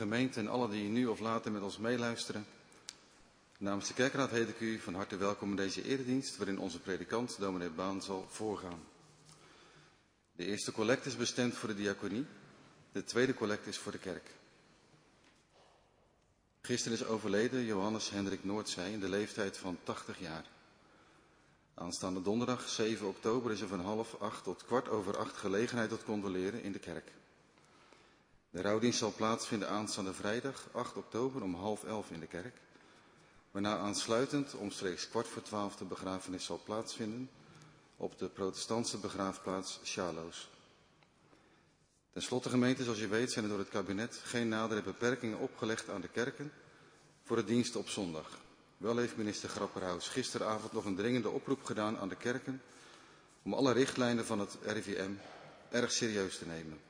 gemeente en alle die nu of later met ons meeluisteren. Namens de kerkraad heet ik u van harte welkom in deze eredienst, waarin onze predikant, dominee Baan, zal voorgaan. De eerste collect is bestemd voor de diaconie, de tweede collect is voor de kerk. Gisteren is overleden Johannes Hendrik Noordzij in de leeftijd van 80 jaar. Aanstaande donderdag 7 oktober is er van half acht tot kwart over acht gelegenheid tot condoleren in de kerk. De rouwdienst zal plaatsvinden aanstaande vrijdag 8 oktober om half elf in de kerk. Waarna aansluitend omstreeks kwart voor twaalf de begrafenis zal plaatsvinden op de protestantse begraafplaats Charloes. Ten slotte gemeente, zoals je weet, zijn er door het kabinet geen nadere beperkingen opgelegd aan de kerken voor de dienst op zondag. Wel heeft minister Grapperhaus gisteravond nog een dringende oproep gedaan aan de kerken om alle richtlijnen van het RIVM erg serieus te nemen.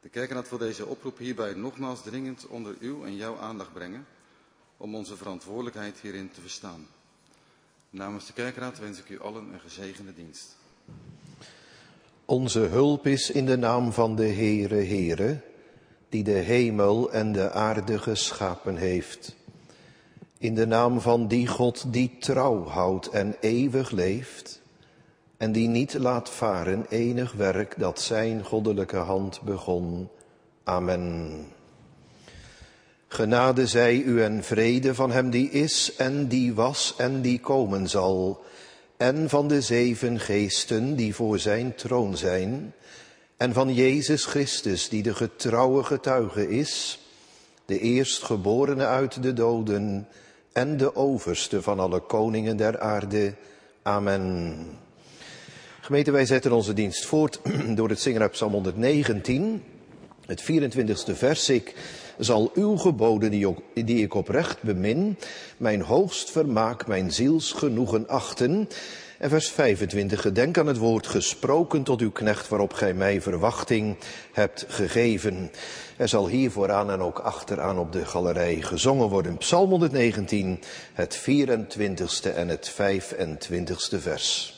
De kerkenraad wil deze oproep hierbij nogmaals dringend onder uw en jouw aandacht brengen om onze verantwoordelijkheid hierin te verstaan. Namens de kerkraad wens ik u allen een gezegende dienst. Onze hulp is in de naam van de Heere Heere, die de hemel en de aarde geschapen heeft. In de naam van die God die trouw houdt en eeuwig leeft, en die niet laat varen enig werk dat zijn goddelijke hand begon. Amen. Genade zij u en vrede van hem die is en die was en die komen zal, en van de zeven geesten die voor zijn troon zijn, en van Jezus Christus die de getrouwe getuige is, de eerstgeborene uit de doden en de overste van alle koningen der aarde. Amen. Gemeente, wij zetten onze dienst voort door het zingen uit Psalm 119, het 24e vers. Ik zal uw geboden die ik oprecht bemin, mijn hoogst vermaak, mijn zielsgenoegen achten. En vers 25, gedenk aan het woord gesproken tot uw knecht waarop gij mij verwachting hebt gegeven. Er zal hier vooraan en ook achteraan op de galerij gezongen worden. Psalm 119, het 24ste en het 25ste vers.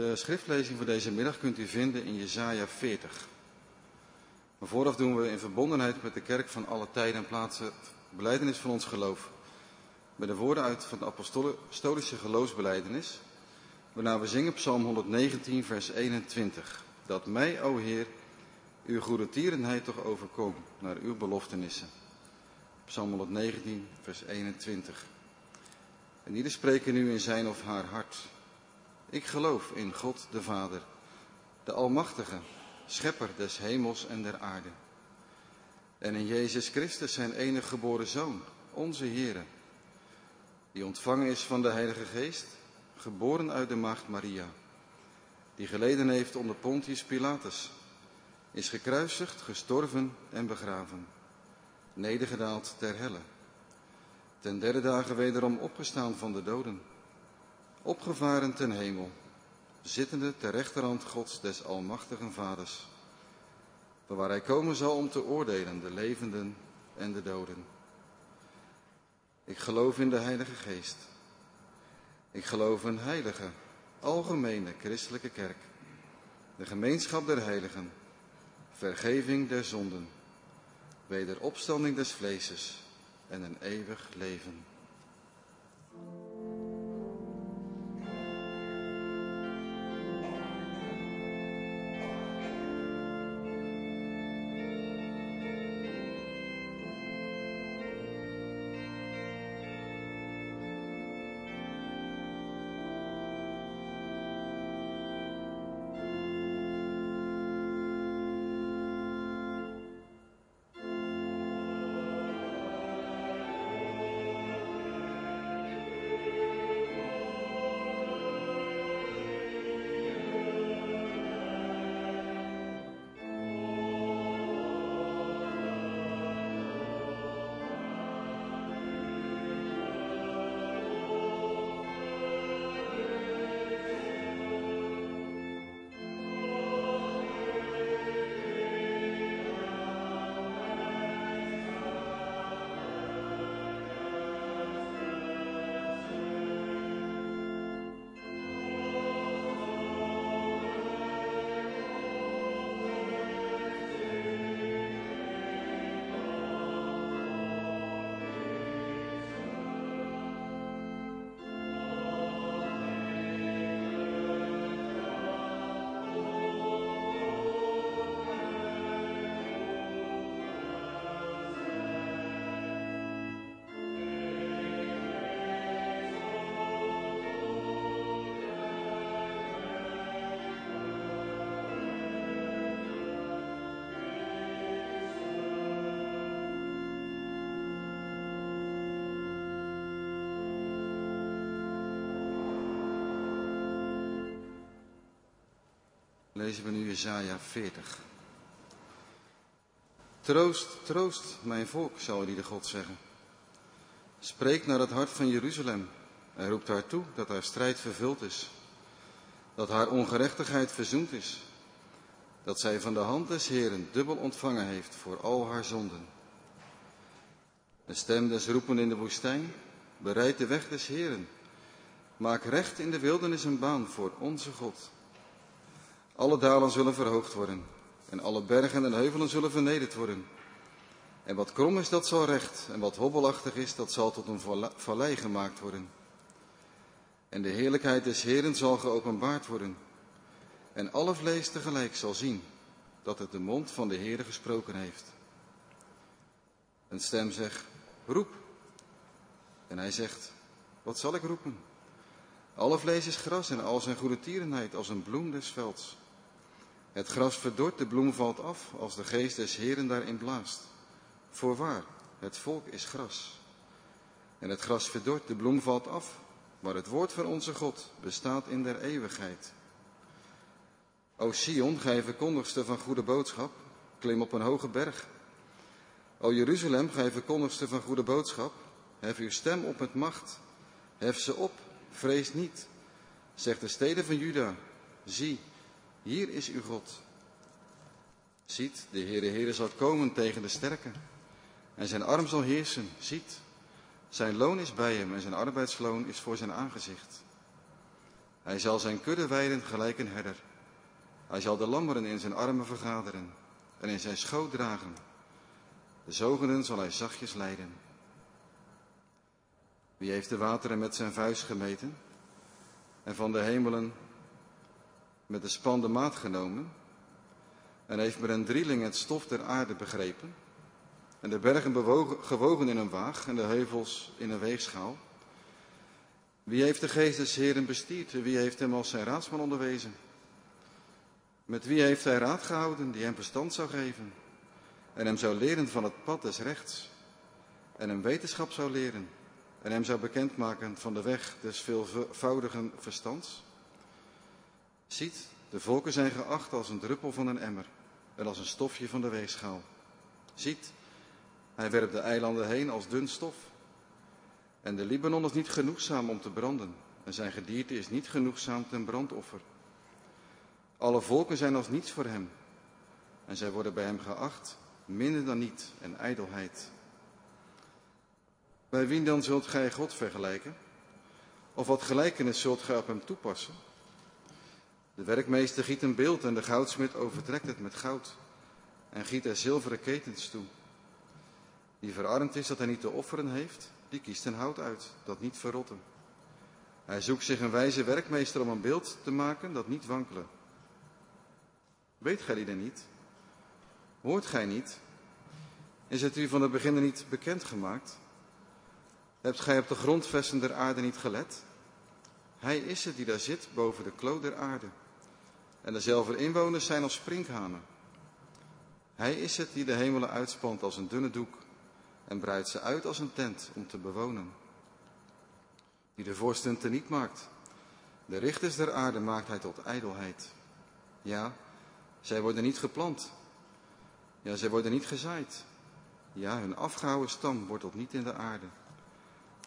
De schriftlezing voor deze middag kunt u vinden in Jesaja 40. Maar vooraf doen we in verbondenheid met de kerk van alle tijden en plaatsen beleidenis van ons geloof. Met de woorden uit van de apostolische geloofsbeleidenis, waarna we zingen Psalm 119, vers 21. Dat mij, o Heer, uw goede tierenheid toch overkomt naar uw beloftenissen. Psalm 119, vers 21. En ieder spreken nu in zijn of haar hart. Ik geloof in God de Vader, de Almachtige, Schepper des hemels en der aarde. En in Jezus Christus, zijn enige geboren Zoon, onze Heere, die ontvangen is van de Heilige Geest, geboren uit de Maagd Maria, die geleden heeft onder Pontius Pilatus, is gekruisigd, gestorven en begraven, nedergedaald ter helle, ten derde dagen wederom opgestaan van de doden opgevaren ten hemel, zittende ter rechterhand Gods des Almachtigen Vaders, waar hij komen zal om te oordelen de levenden en de doden. Ik geloof in de Heilige Geest. Ik geloof in heilige, algemene christelijke kerk, de gemeenschap der heiligen, vergeving der zonden, wederopstanding des vleeses en een eeuwig leven. Lezen we nu Jesaja 40. Troost, troost mijn volk, zal die de God zeggen. Spreek naar het hart van Jeruzalem en roept haar toe dat haar strijd vervuld is, dat haar ongerechtigheid verzoend is, dat zij van de hand des Heeren dubbel ontvangen heeft voor al haar zonden. De stem des roepen in de woestijn, bereid de weg des Heeren, maak recht in de wildernis een baan voor onze God. Alle dalen zullen verhoogd worden en alle bergen en heuvelen zullen vernederd worden. En wat krom is, dat zal recht, en wat hobbelachtig is, dat zal tot een vallei gemaakt worden. En de heerlijkheid des Heren zal geopenbaard worden. En alle vlees tegelijk zal zien dat het de mond van de Heere gesproken heeft. Een stem zegt, roep. En hij zegt, wat zal ik roepen? Alle vlees is gras en al zijn goede tierenheid als een bloem des velds. Het gras verdort, de bloem valt af, als de geest des Heren daarin blaast. Voorwaar, het volk is gras. En het gras verdort, de bloem valt af, maar het woord van onze God bestaat in der eeuwigheid. O Sion, gij verkondigste van goede boodschap, klim op een hoge berg. O Jeruzalem, gij verkondigste van goede boodschap, hef uw stem op met macht, hef ze op, vrees niet. Zeg de steden van Juda, zie, hier is uw God. Ziet, de Heere Heere zal komen tegen de sterken. En zijn arm zal heersen. Ziet, zijn loon is bij hem en zijn arbeidsloon is voor zijn aangezicht. Hij zal zijn kudde weiden gelijk een herder. Hij zal de lammeren in zijn armen vergaderen en in zijn schoot dragen. De zogenden zal hij zachtjes leiden. Wie heeft de wateren met zijn vuist gemeten en van de hemelen met de span de maat genomen en heeft met een drieling het stof der aarde begrepen en de bergen bewogen, gewogen in een waag en de heuvels in een weegschaal? Wie heeft de geest des Heren bestierd? Wie heeft hem als zijn raadsman onderwezen? Met wie heeft hij raad gehouden die hem verstand zou geven en hem zou leren van het pad des rechts en hem wetenschap zou leren en hem zou bekendmaken van de weg des veelvoudigen verstands? Ziet, de volken zijn geacht als een druppel van een emmer en als een stofje van de weegschaal. Ziet, hij werpt de eilanden heen als dun stof. En de Libanon is niet genoegzaam om te branden en zijn gedierte is niet genoegzaam ten brandoffer. Alle volken zijn als niets voor hem en zij worden bij hem geacht minder dan niet en ijdelheid. Bij wie dan zult gij God vergelijken? Of wat gelijkenis zult gij op hem toepassen? De werkmeester giet een beeld en de goudsmid overtrekt het met goud en giet er zilveren ketens toe. Die verarmd is dat hij niet te offeren heeft, die kiest een hout uit dat niet verrotten. Hij zoekt zich een wijze werkmeester om een beeld te maken dat niet wankelen. Weet gij die niet? Hoort gij niet? Is het u van het begin niet bekend gemaakt? Hebt gij op de grondvesten der aarde niet gelet? Hij is het die daar zit boven de kloot der aarde. En dezelfde inwoners zijn als sprinkhanen. Hij is het die de hemelen uitspant als een dunne doek en breidt ze uit als een tent om te bewonen. Die de vorsten teniet maakt. De richters der aarde maakt hij tot ijdelheid. Ja, zij worden niet geplant. Ja, zij worden niet gezaaid. Ja, hun afgehouden stam wortelt niet in de aarde.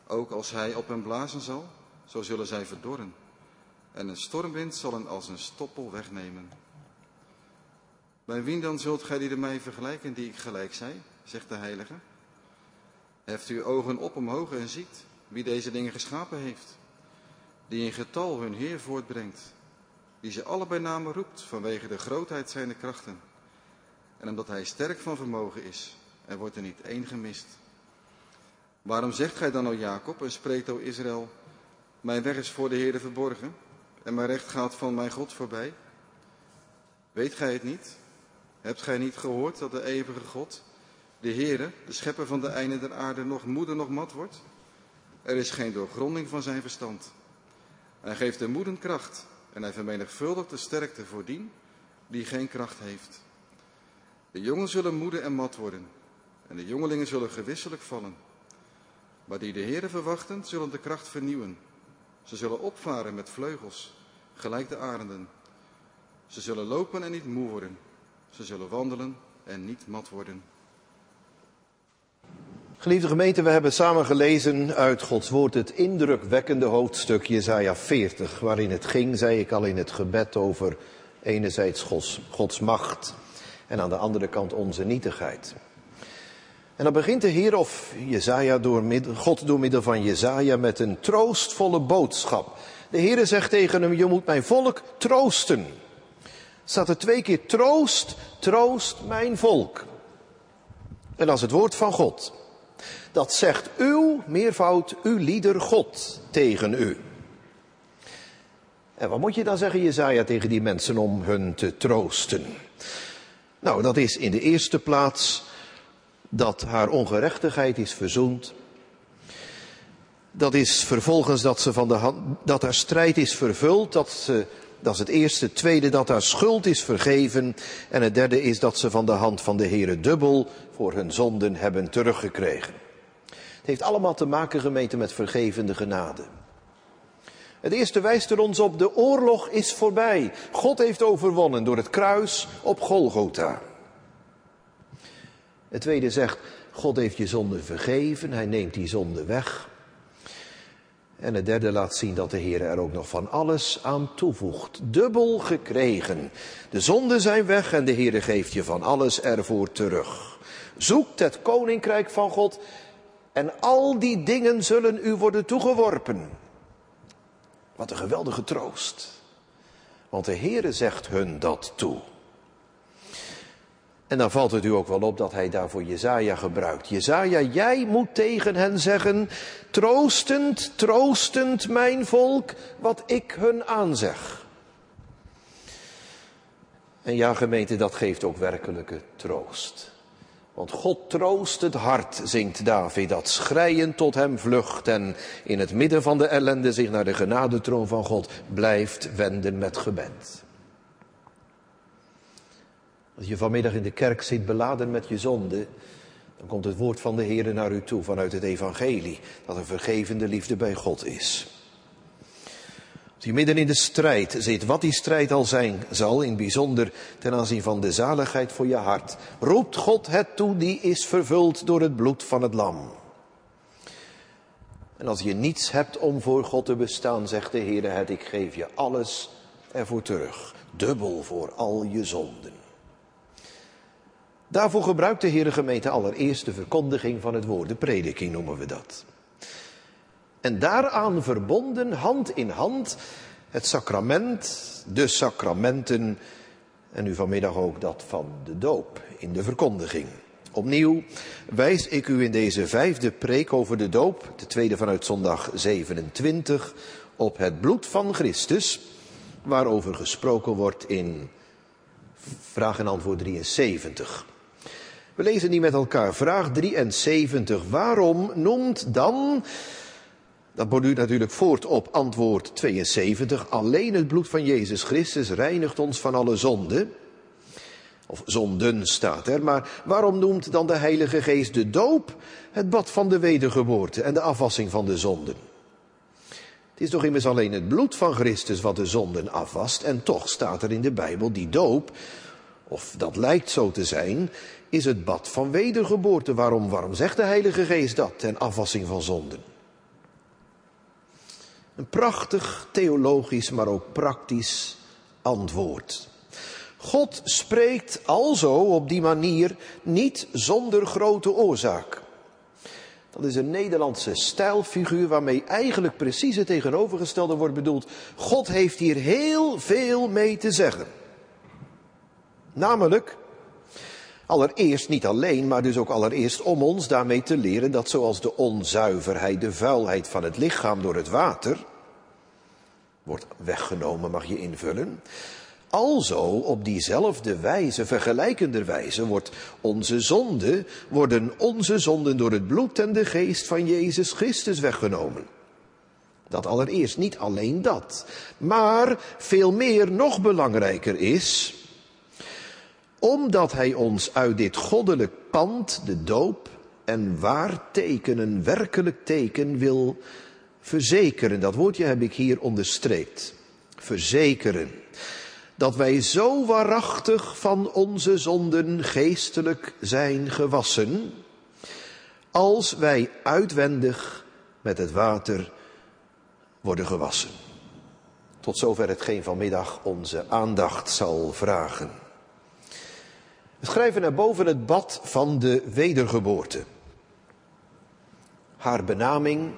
Ook als hij op hen blazen zal, zo zullen zij verdorren. En een stormwind zal hen als een stoppel wegnemen. Bij wie dan zult gij die mij vergelijken die ik gelijk zei, zegt de heilige? Heft uw ogen op omhoog en ziet wie deze dingen geschapen heeft. Die in getal hun Heer voortbrengt. Die ze alle bij name roept vanwege de grootheid zijner krachten. En omdat hij sterk van vermogen is, er wordt er niet één gemist. Waarom zegt gij dan, o Jacob, en spreekt, o Israël, mijn weg is voor de Heer verborgen en mijn recht gaat van mijn God voorbij? Weet gij het niet? Hebt gij niet gehoord dat de eeuwige God, de Heere, de schepper van de einde der aarde, nog moeder nog mat wordt? Er is geen doorgronding van zijn verstand. Hij geeft de moeden kracht en hij vermenigvuldigt de sterkte voor die die geen kracht heeft. De jongen zullen moede en mat worden en de jongelingen zullen gewisselijk vallen. Maar die de Heere verwachten, zullen de kracht vernieuwen. Ze zullen opvaren met vleugels, gelijk de arenden. Ze zullen lopen en niet moe worden. Ze zullen wandelen en niet mat worden. Geliefde gemeente, we hebben samen gelezen uit Gods woord het indrukwekkende hoofdstuk Jezaja 40, waarin het ging, zei ik al in het gebed, over enerzijds Gods macht en aan de andere kant onze nietigheid. En dan begint de Heer of Jezaja door God door middel van Jezaja met een troostvolle boodschap. De Heer zegt tegen hem, je moet mijn volk troosten. Staat er twee keer troost, troost mijn volk. En dat is het woord van God. Dat zegt uw, meervoud, uw lieder God tegen u. En wat moet je dan zeggen, Jezaja, tegen die mensen om hun te troosten? Nou, dat is in de eerste plaats dat haar ongerechtigheid is verzoend. Dat is vervolgens dat, ze van de hand, dat haar strijd is vervuld, dat, ze, dat is het eerste. Het tweede, dat haar schuld is vergeven. En het derde is dat ze van de hand van de Heere dubbel voor hun zonden hebben teruggekregen. Het heeft allemaal te maken, gemeente, met vergevende genade. Het eerste wijst er ons op, de oorlog is voorbij. God heeft overwonnen door het kruis op Golgotha. Het tweede zegt, God heeft je zonde vergeven, hij neemt die zonde weg. En het derde laat zien dat de Heer er ook nog van alles aan toevoegt. Dubbel gekregen. De zonden zijn weg en de Heer geeft je van alles ervoor terug. Zoekt het koninkrijk van God en al die dingen zullen u worden toegeworpen. Wat een geweldige troost. Want de Heere zegt hun dat toe. En dan valt het u ook wel op dat hij daarvoor Jezaja gebruikt. Jezaja, jij moet tegen hen zeggen, troostend, troostend mijn volk, wat ik hun aanzeg. En ja, gemeente, dat geeft ook werkelijke troost. Want God troost het hart, zingt David, dat schrijend tot hem vlucht en in het midden van de ellende zich naar de genadetroon van God blijft wenden met gebed. Als je vanmiddag in de kerk zit beladen met je zonde, dan komt het woord van de Heer naar u toe vanuit het evangelie, dat een vergevende liefde bij God is. Als je midden in de strijd zit, wat die strijd al zijn zal, in bijzonder ten aanzien van de zaligheid voor je hart, roept God het toe, die is vervuld door het bloed van het lam. En als je niets hebt om voor God te bestaan, zegt de Heer het, ik geef je alles ervoor terug, dubbel voor al je zonden. Daarvoor gebruikt de Heere gemeente allereerst de verkondiging van het woord, de prediking noemen we dat. En daaraan verbonden, hand in hand, het sacrament, de sacramenten en nu vanmiddag ook dat van de doop in de verkondiging. Opnieuw wijs ik u in deze vijfde preek over de doop, de tweede vanuit zondag 27, op het bloed van Christus, waarover gesproken wordt in vraag en antwoord 73. We lezen die met elkaar. Vraag 73. Waarom noemt dan, dat borduurt natuurlijk voort op antwoord 72, alleen het bloed van Jezus Christus reinigt ons van alle zonden? Of zonden staat er, maar waarom noemt dan de Heilige Geest de doop het bad van de wedergeboorte en de afwassing van de zonden? Het is toch immers alleen het bloed van Christus wat de zonden afwast en toch staat er in de Bijbel die doop, of dat lijkt zo te zijn, is het bad van wedergeboorte. Waarom, waarom zegt de Heilige Geest dat ten afwassing van zonden? Een prachtig theologisch, maar ook praktisch antwoord. God spreekt alzo op die manier niet zonder grote oorzaak. Dat is een Nederlandse stijlfiguur waarmee eigenlijk precies het tegenovergestelde wordt bedoeld. God heeft hier heel veel mee te zeggen. Namelijk, Allereerst niet alleen, maar dus ook allereerst om ons daarmee te leren dat zoals de onzuiverheid, de vuilheid van het lichaam door het water wordt weggenomen, mag je invullen. Alzo op diezelfde wijze, vergelijkende wijze, wordt onze zonde, worden onze zonden door het bloed en de geest van Jezus Christus weggenomen. Dat allereerst, niet alleen dat. Maar veel meer, nog belangrijker is, omdat hij ons uit dit goddelijk pand, de doop, en waar werkelijk teken wil verzekeren. Dat woordje heb ik hier onderstreept. Verzekeren. Dat wij zo waarachtig van onze zonden geestelijk zijn gewassen, als wij uitwendig met het water worden gewassen. Tot zover hetgeen vanmiddag onze aandacht zal vragen. Schrijven naar boven het bad van de wedergeboorte. Haar benaming,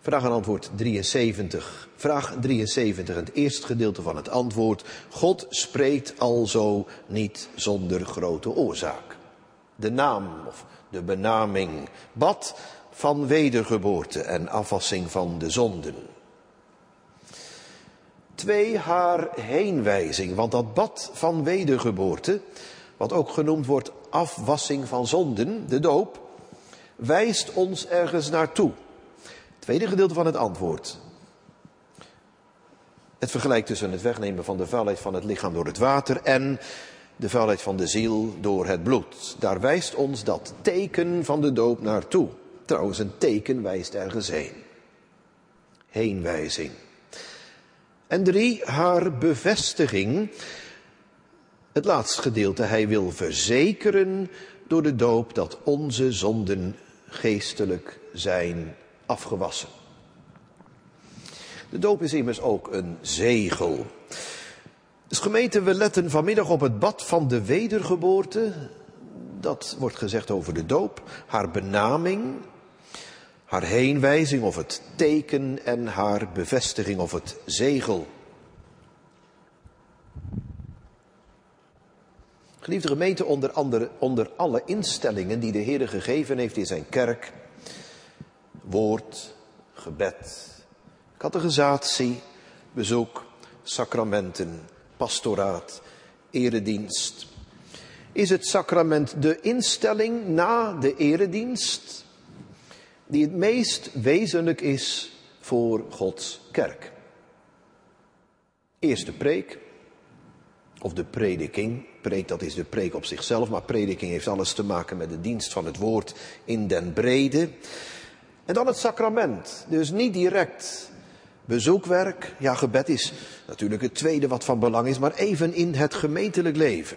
vraag en antwoord 73. Vraag 73, het eerste gedeelte van het antwoord. God spreekt alzo niet zonder grote oorzaak. De naam of de benaming bad van wedergeboorte en afwassing van de zonden. Twee, haar heenwijzing, want dat bad van wedergeboorte wat ook genoemd wordt afwassing van zonden, de doop, wijst ons ergens naartoe. Tweede gedeelte van het antwoord. Het vergelijk tussen het wegnemen van de vuilheid van het lichaam door het water en de vuilheid van de ziel door het bloed. Daar wijst ons dat teken van de doop naartoe. Trouwens, een teken wijst ergens heen. Heenwijzing. En drie, haar bevestiging het laatste gedeelte, hij wil verzekeren door de doop dat onze zonden geestelijk zijn afgewassen. De doop is immers ook een zegel. Dus gemeente, we letten vanmiddag op het bad van de wedergeboorte. Dat wordt gezegd over de doop, haar benaming. haar heenwijzing of het teken en haar bevestiging of het zegel. Geliefde gemeente, onder, andere, onder alle instellingen die de Heer gegeven heeft in zijn kerk, woord, gebed, catechisatie, bezoek, sacramenten, pastoraat, eredienst. Is het sacrament de instelling na de eredienst die het meest wezenlijk is voor Gods kerk? Eerste preek, of de prediking. Preek, dat is de preek op zichzelf, maar prediking heeft alles te maken met de dienst van het woord in den brede. En dan het sacrament. Dus niet direct bezoekwerk. Ja, gebed is natuurlijk het tweede wat van belang is, maar even in het gemeentelijk leven.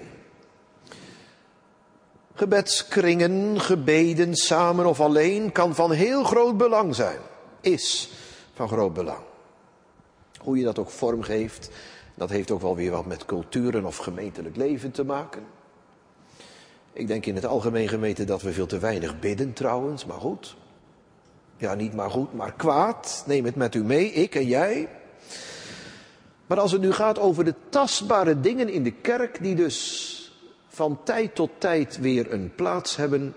Gebedskringen, gebeden, samen of alleen, kan van heel groot belang zijn. Is van groot belang. Hoe je dat ook vormgeeft, dat heeft ook wel weer wat met culturen of gemeentelijk leven te maken. Ik denk in het algemeen gemeente dat we veel te weinig bidden trouwens, maar goed. Ja, niet maar goed, maar kwaad. Neem het met u mee, ik en jij. Maar als het nu gaat over de tastbare dingen in de kerk, die dus van tijd tot tijd weer een plaats hebben,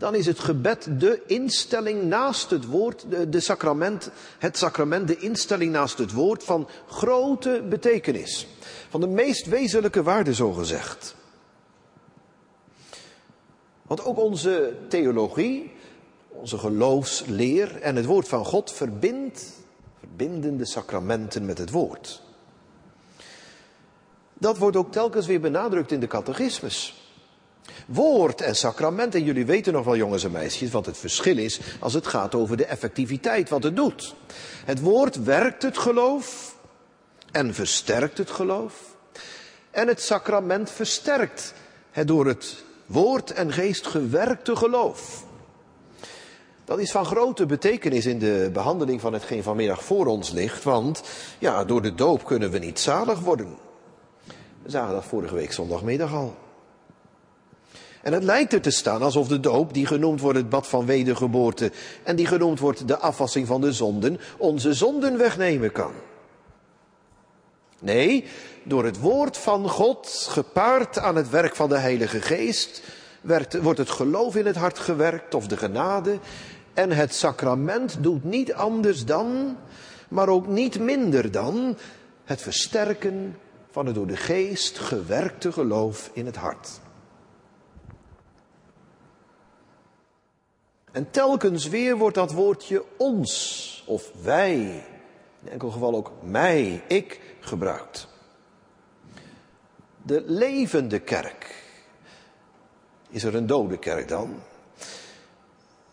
dan is het gebed de instelling naast het woord, de, sacrament, het sacrament, de instelling naast het woord van grote betekenis. Van de meest wezenlijke waarde, zo gezegd. Want ook onze theologie, onze geloofsleer en het woord van God verbindt, verbinden de sacramenten met het woord. Dat wordt ook telkens weer benadrukt in de catechismus. Woord en sacrament, en jullie weten nog wel jongens en meisjes wat het verschil is als het gaat over de effectiviteit, wat het doet. Het woord werkt het geloof en versterkt het geloof. En het sacrament versterkt het door het woord en geest gewerkte geloof. Dat is van grote betekenis in de behandeling van hetgeen vanmiddag voor ons ligt, want ja, door de doop kunnen we niet zalig worden. We zagen dat vorige week zondagmiddag al. En het lijkt er te staan alsof de doop, die genoemd wordt het bad van wedergeboorte en die genoemd wordt de afwassing van de zonden, onze zonden wegnemen kan. Nee, door het woord van God, gepaard aan het werk van de Heilige Geest, wordt het geloof in het hart gewerkt of de genade. En het sacrament doet niet anders dan, maar ook niet minder dan, het versterken van het door de Geest gewerkte geloof in het hart. En telkens weer wordt dat woordje ons of wij, in enkel geval ook mij, ik, gebruikt. De levende kerk. Is er een dode kerk dan?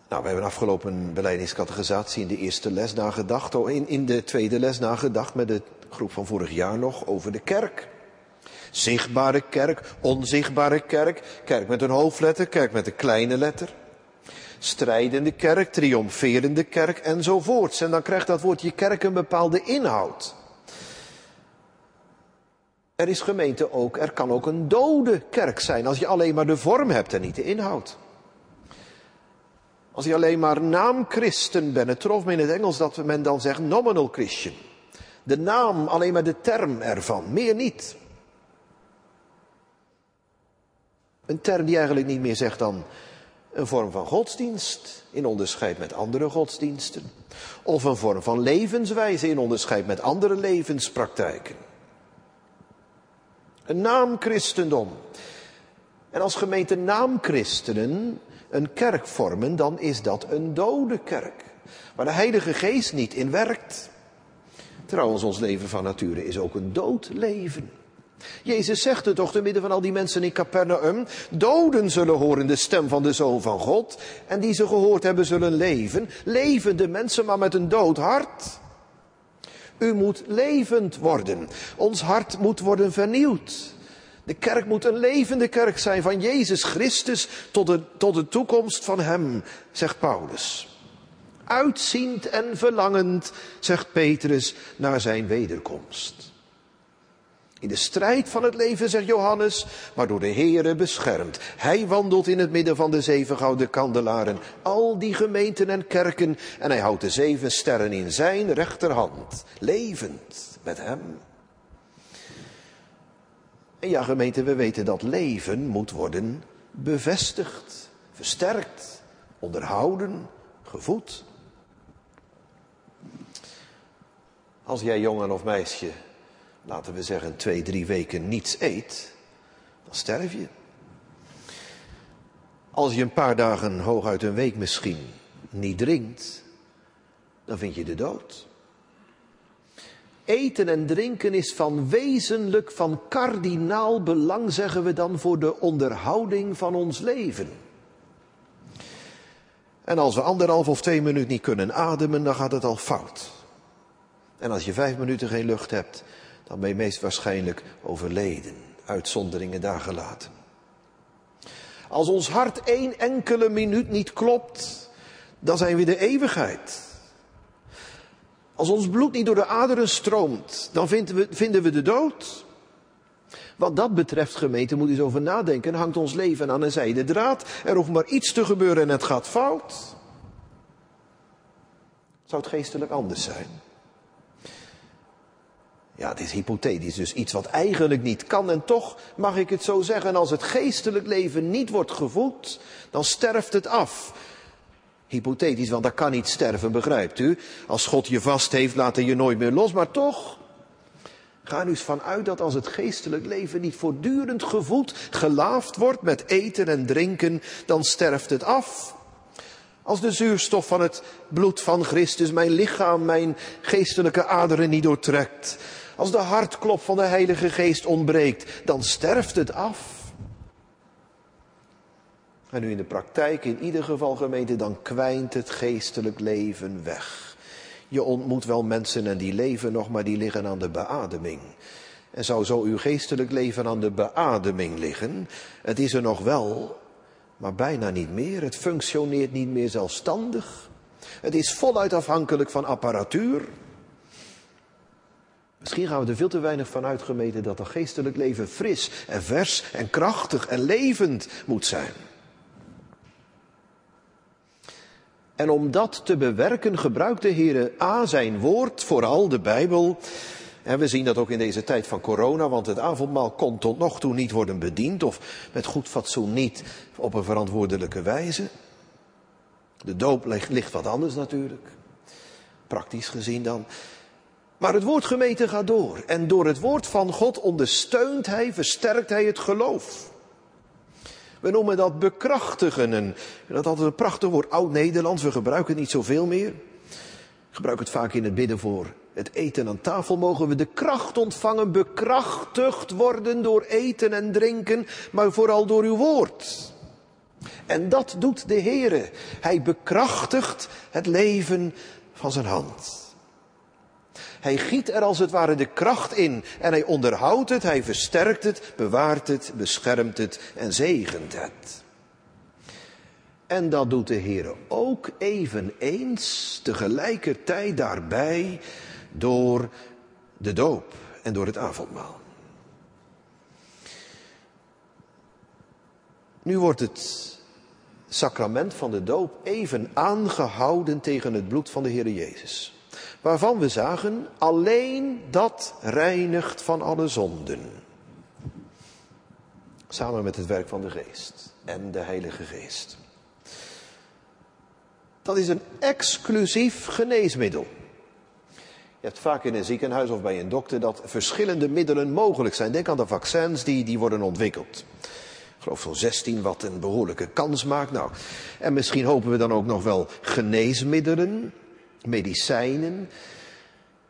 Nou, we hebben afgelopen beleidingscategorisatie in de eerste les nagedacht, in, in de tweede les nagedacht met de groep van vorig jaar nog over de kerk. Zichtbare kerk, onzichtbare kerk, kerk met een hoofdletter, kerk met een kleine letter strijdende kerk, triomferende kerk enzovoorts. En dan krijgt dat woordje kerk een bepaalde inhoud. Er is gemeente ook, er kan ook een dode kerk zijn als je alleen maar de vorm hebt en niet de inhoud. Als je alleen maar naamchristen bent, het trof me in het Engels dat men dan zegt nominal Christian. De naam, alleen maar de term ervan, meer niet. Een term die eigenlijk niet meer zegt dan een vorm van godsdienst in onderscheid met andere godsdiensten. Of een vorm van levenswijze in onderscheid met andere levenspraktijken. Een naamchristendom. En als gemeente naamchristenen een kerk vormen, dan is dat een dode kerk. Waar de Heilige Geest niet in werkt. Trouwens, ons leven van nature is ook een dood leven. Jezus zegt het toch te midden van al die mensen in Capernaum. Doden zullen horen de stem van de Zoon van God. En die ze gehoord hebben zullen leven. Levende mensen, maar met een dood hart. U moet levend worden. Ons hart moet worden vernieuwd. De kerk moet een levende kerk zijn van Jezus Christus tot de, tot de toekomst van Hem, zegt Paulus. Uitziend en verlangend, zegt Petrus, naar zijn wederkomst. In de strijd van het leven, zegt Johannes, maar door de Heere beschermd. Hij wandelt in het midden van de zeven gouden kandelaren, al die gemeenten en kerken, en hij houdt de zeven sterren in zijn rechterhand, levend met hem. En ja, gemeente, we weten dat leven moet worden bevestigd, versterkt, onderhouden, gevoed. Als jij jongen of meisje, laten we zeggen twee, drie weken niets eet, dan sterf je. Als je een paar dagen, hooguit een week misschien, niet drinkt, dan vind je de dood. Eten en drinken is van wezenlijk, van kardinaal belang, zeggen we dan, voor de onderhouding van ons leven. En als we anderhalf of twee minuten niet kunnen ademen, dan gaat het al fout. En als je vijf minuten geen lucht hebt, dan ben je meest waarschijnlijk overleden, uitzonderingen daar gelaten. Als ons hart één enkele minuut niet klopt, dan zijn we de eeuwigheid. Als ons bloed niet door de aderen stroomt, dan vinden we, vinden we de dood. Wat dat betreft, gemeente, moet eens over nadenken. Hangt ons leven aan een zijde draad. Er hoeft maar iets te gebeuren en het gaat fout. Zou het geestelijk anders zijn? Ja, het is hypothetisch, dus iets wat eigenlijk niet kan. En toch mag ik het zo zeggen, als het geestelijk leven niet wordt gevoed, dan sterft het af. Hypothetisch, want dat kan niet sterven, begrijpt u? Als God je vast heeft, laat hij je nooit meer los. Maar toch, ga nu eens vanuit dat als het geestelijk leven niet voortdurend gevoed, gelaafd wordt met eten en drinken, dan sterft het af. Als de zuurstof van het bloed van Christus mijn lichaam, mijn geestelijke aderen niet doortrekt. Als de hartklop van de Heilige Geest ontbreekt, dan sterft het af. En nu in de praktijk, in ieder geval gemeente, dan kwijnt het geestelijk leven weg. Je ontmoet wel mensen en die leven nog, maar die liggen aan de beademing. En zou zo uw geestelijk leven aan de beademing liggen? Het is er nog wel, maar bijna niet meer. Het functioneert niet meer zelfstandig. Het is voluit afhankelijk van apparatuur. Misschien gaan we er veel te weinig van uitgemeten dat het geestelijk leven fris en vers en krachtig en levend moet zijn. En om dat te bewerken gebruikt de Heer A zijn woord, vooral de Bijbel. En we zien dat ook in deze tijd van corona, want het avondmaal kon tot nog toe niet worden bediend of met goed fatsoen niet op een verantwoordelijke wijze. De doop ligt wat anders natuurlijk, praktisch gezien dan. Maar het woord gemeten gaat door en door het woord van God ondersteunt hij, versterkt hij het geloof. We noemen dat bekrachtigen. En dat is altijd een prachtig woord, oud-Nederlands. We gebruiken het niet zoveel meer. Ik gebruik het vaak in het bidden voor het eten aan tafel. Mogen we de kracht ontvangen, bekrachtigd worden door eten en drinken, maar vooral door uw woord. En dat doet de Heere. Hij bekrachtigt het leven van zijn hand. Hij giet er als het ware de kracht in en hij onderhoudt het, hij versterkt het, bewaart het, beschermt het en zegent het. En dat doet de Heer ook eveneens tegelijkertijd daarbij door de doop en door het avondmaal. Nu wordt het sacrament van de doop even aangehouden tegen het bloed van de Heer Jezus waarvan we zagen, alleen dat reinigt van alle zonden. Samen met het werk van de geest en de Heilige Geest. Dat is een exclusief geneesmiddel. Je hebt vaak in een ziekenhuis of bij een dokter dat verschillende middelen mogelijk zijn. Denk aan de vaccins die, die worden ontwikkeld. Ik geloof zo'n 16 wat een behoorlijke kans maakt. Nou, en misschien hopen we dan ook nog wel geneesmiddelen medicijnen.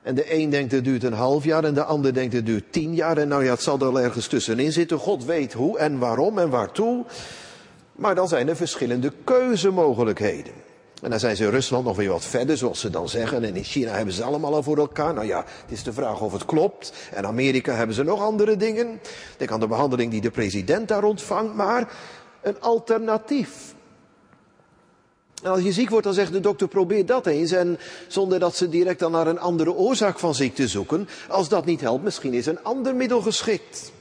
En de een denkt het duurt een half jaar en de ander denkt het duurt tien jaar. En nou ja, het zal er ergens tussenin zitten. God weet hoe en waarom en waartoe. Maar dan zijn er verschillende keuzemogelijkheden. En dan zijn ze in Rusland nog weer wat verder, zoals ze dan zeggen. En in China hebben ze allemaal al voor elkaar. Nou ja, het is de vraag of het klopt. En Amerika hebben ze nog andere dingen. Denk aan de behandeling die de president daar ontvangt. Maar een alternatief Als je ziek wordt, dan zegt de dokter, probeer dat eens. En zonder dat ze direct dan naar een andere oorzaak van ziekte zoeken. Als dat niet helpt, misschien is een ander middel geschikt.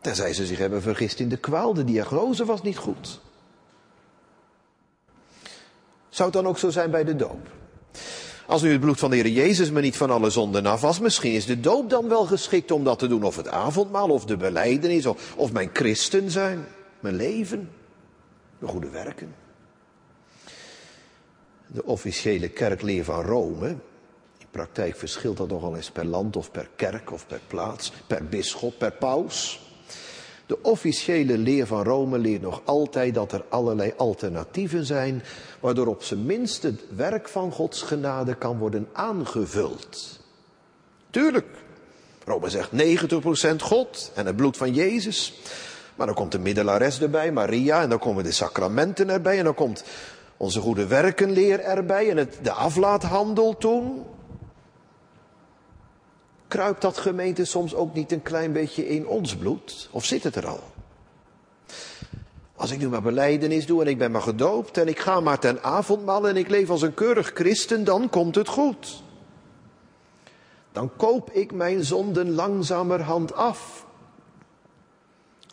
Tenzij ze zich hebben vergist in de kwaal, de diagnose was niet goed. Zou het dan ook zo zijn bij de doop? Als nu het bloed van de Heer Jezus me niet van alle zonden af was, misschien is de doop dan wel geschikt om dat te doen. Of het avondmaal, of de beleidenis, of, of mijn christen zijn, mijn leven, mijn goede werken. De officiële kerkleer van Rome, in praktijk verschilt dat nogal eens per land of per kerk of per plaats, per bisschop, per paus. De officiële leer van Rome leert nog altijd dat er allerlei alternatieven zijn, waardoor op zijn minst het werk van Gods genade kan worden aangevuld. Tuurlijk, Rome zegt 90% God en het bloed van Jezus. Maar dan komt de middelares erbij, Maria, en dan komen de sacramenten erbij, en dan komt onze goede werkenleer erbij en het, de aflaathandel toen. Kruipt dat gemeente soms ook niet een klein beetje in ons bloed? Of zit het er al? Als ik nu maar beleidenis doe en ik ben maar gedoopt en ik ga maar ten avondmaal en ik leef als een keurig christen, dan komt het goed. Dan koop ik mijn zonden langzamerhand af.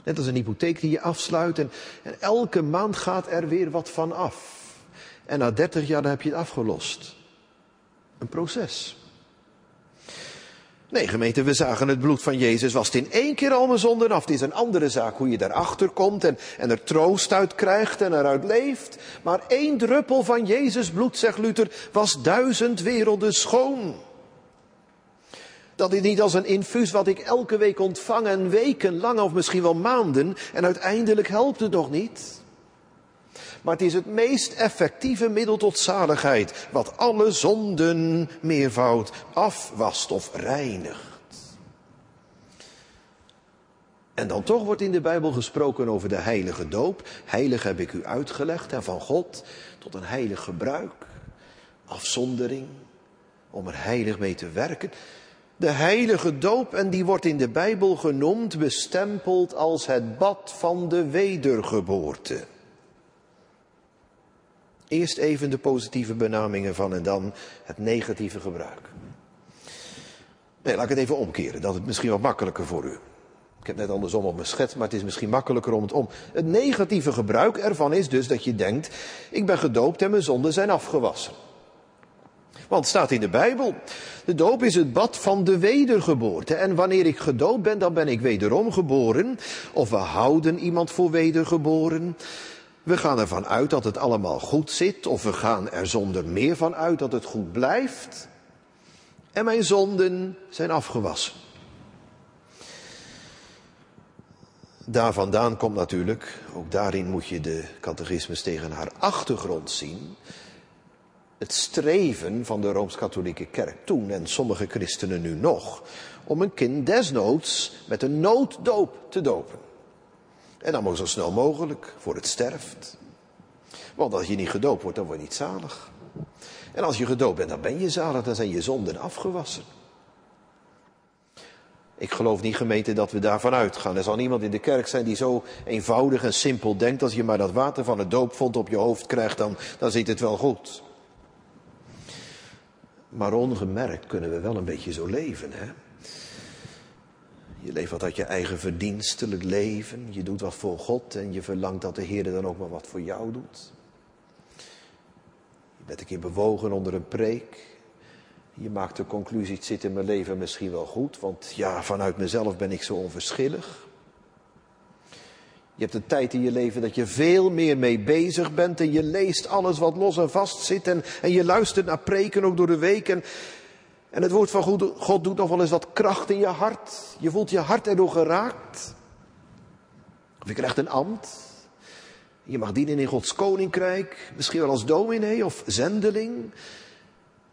Net als een hypotheek die je afsluit en, en elke maand gaat er weer wat van af. En na dertig jaar dan heb je het afgelost. Een proces. Nee, gemeente, we zagen het bloed van Jezus was het in één keer al mijn zonden af. Het is een andere zaak hoe je daarachter komt en, en er troost uit krijgt en eruit leeft. Maar één druppel van Jezus bloed, zegt Luther, was duizend werelden schoon. Dat is niet als een infuus wat ik elke week ontvang en weken lang of misschien wel maanden en uiteindelijk helpt het nog niet. Maar het is het meest effectieve middel tot zaligheid, wat alle zonden meervoud afwast of reinigt. En dan toch wordt in de Bijbel gesproken over de heilige doop. Heilig heb ik u uitgelegd en van God tot een heilig gebruik, afzondering, om er heilig mee te werken. De heilige doop, en die wordt in de Bijbel genoemd, bestempeld als het bad van de wedergeboorte. Eerst even de positieve benamingen van en dan het negatieve gebruik. Nee, laat ik het even omkeren, dat is misschien wat makkelijker voor u. Ik heb net andersom op mijn schets, maar het is misschien makkelijker om het om. Het negatieve gebruik ervan is dus dat je denkt, ik ben gedoopt en mijn zonden zijn afgewassen. Want het staat in de Bijbel, de doop is het bad van de wedergeboorte. En wanneer ik gedoopt ben, dan ben ik wederom geboren. Of we houden iemand voor wedergeboren. We gaan ervan uit dat het allemaal goed zit, of we gaan er zonder meer van uit dat het goed blijft. En mijn zonden zijn afgewassen. Daar vandaan komt natuurlijk, ook daarin moet je de catechismus tegen haar achtergrond zien, het streven van de Rooms-Katholieke Kerk toen en sommige christenen nu nog, om een kind desnoods met een nooddoop te dopen. En dan maar zo snel mogelijk, voor het sterft. Want als je niet gedoopt wordt, dan word je niet zalig. En als je gedoopt bent, dan ben je zalig, dan zijn je zonden afgewassen. Ik geloof niet gemeente dat we daarvan uitgaan. Er zal niemand in de kerk zijn die zo eenvoudig en simpel denkt. Als je maar dat water van het doopvond op je hoofd krijgt, dan, dan zit het wel goed. Maar ongemerkt kunnen we wel een beetje zo leven, hè? Je leeft wat uit je eigen verdienstelijk leven. Je doet wat voor God en je verlangt dat de Heer dan ook maar wat voor jou doet. Je bent een keer bewogen onder een preek. Je maakt de conclusie, het zit in mijn leven misschien wel goed, want ja, vanuit mezelf ben ik zo onverschillig. Je hebt een tijd in je leven dat je veel meer mee bezig bent en je leest alles wat los en vast zit en, en je luistert naar preken ook door de week en, en het woord van God doet nog wel eens wat kracht in je hart. Je voelt je hart erdoor geraakt. Of je krijgt een ambt. Je mag dienen in Gods koninkrijk. Misschien wel als dominee of zendeling.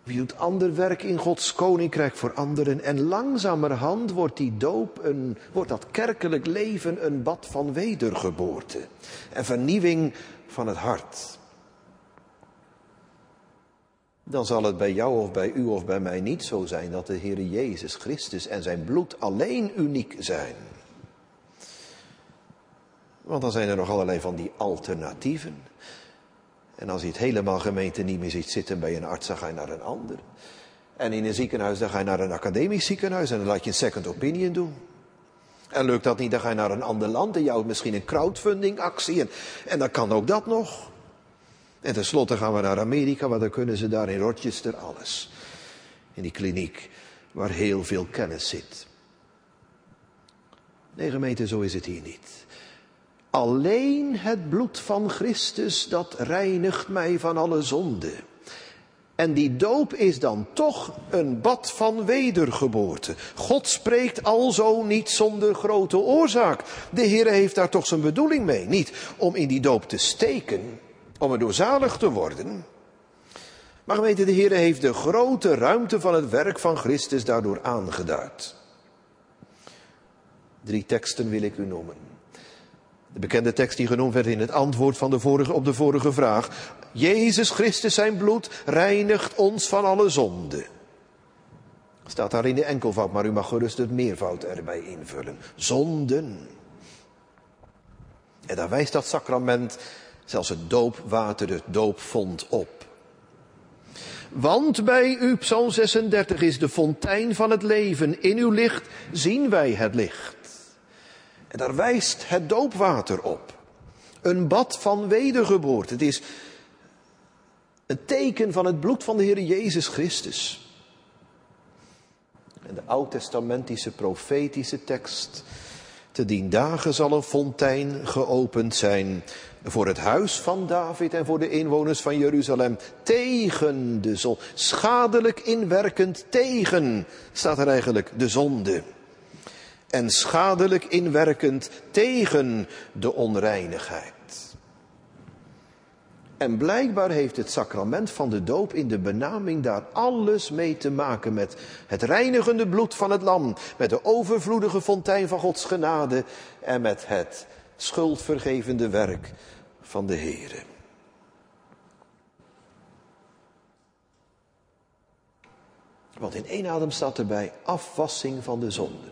Of je doet ander werk in Gods koninkrijk voor anderen. En langzamerhand wordt die doop, een, wordt dat kerkelijk leven een bad van wedergeboorte. En vernieuwing van het hart dan zal het bij jou of bij u of bij mij niet zo zijn dat de Heer Jezus Christus en zijn bloed alleen uniek zijn. Want dan zijn er nog allerlei van die alternatieven. En als je het helemaal gemeente niet meer ziet zitten bij een arts, dan ga je naar een ander. En in een ziekenhuis, dan ga je naar een academisch ziekenhuis en dan laat je een second opinion doen. En lukt dat niet, dan ga je naar een ander land en houdt misschien een crowdfunding actie. En, en dan kan ook dat nog. En tenslotte gaan we naar Amerika, want dan kunnen ze daar in Rochester alles. In die kliniek waar heel veel kennis zit. Nee, gemeente, zo is het hier niet. Alleen het bloed van Christus, dat reinigt mij van alle zonde. En die doop is dan toch een bad van wedergeboorte. God spreekt alzo niet zonder grote oorzaak. De Heer heeft daar toch zijn bedoeling mee. Niet om in die doop te steken, om er doorzalig te worden. Maar gemeente, de Heer heeft de grote ruimte van het werk van Christus daardoor aangeduid. Drie teksten wil ik u noemen. De bekende tekst die genoemd werd in het antwoord van de vorige, op de vorige vraag. Jezus Christus zijn bloed reinigt ons van alle zonde. Staat daar in de enkelvoud, maar u mag gerust het meervoud erbij invullen. Zonden. En daar wijst dat sacrament, zelfs het doopwater, het doopvond op. Want bij u, Psalm 36, is de fontein van het leven. In uw licht zien wij het licht. En daar wijst het doopwater op. Een bad van wedergeboorte. Het is een teken van het bloed van de Heer Jezus Christus. En de oud-testamentische profetische tekst. Te dien dagen zal een fontein geopend zijn voor het huis van David en voor de inwoners van Jeruzalem. Tegen de zon. Schadelijk inwerkend tegen, staat er eigenlijk, de zonde en schadelijk inwerkend tegen de onreinigheid. En blijkbaar heeft het sacrament van de doop in de benaming daar alles mee te maken met het reinigende bloed van het lam, met de overvloedige fontein van Gods genade en met het schuldvergevende werk van de Heere. Want in één adem staat erbij afwassing van de zonde.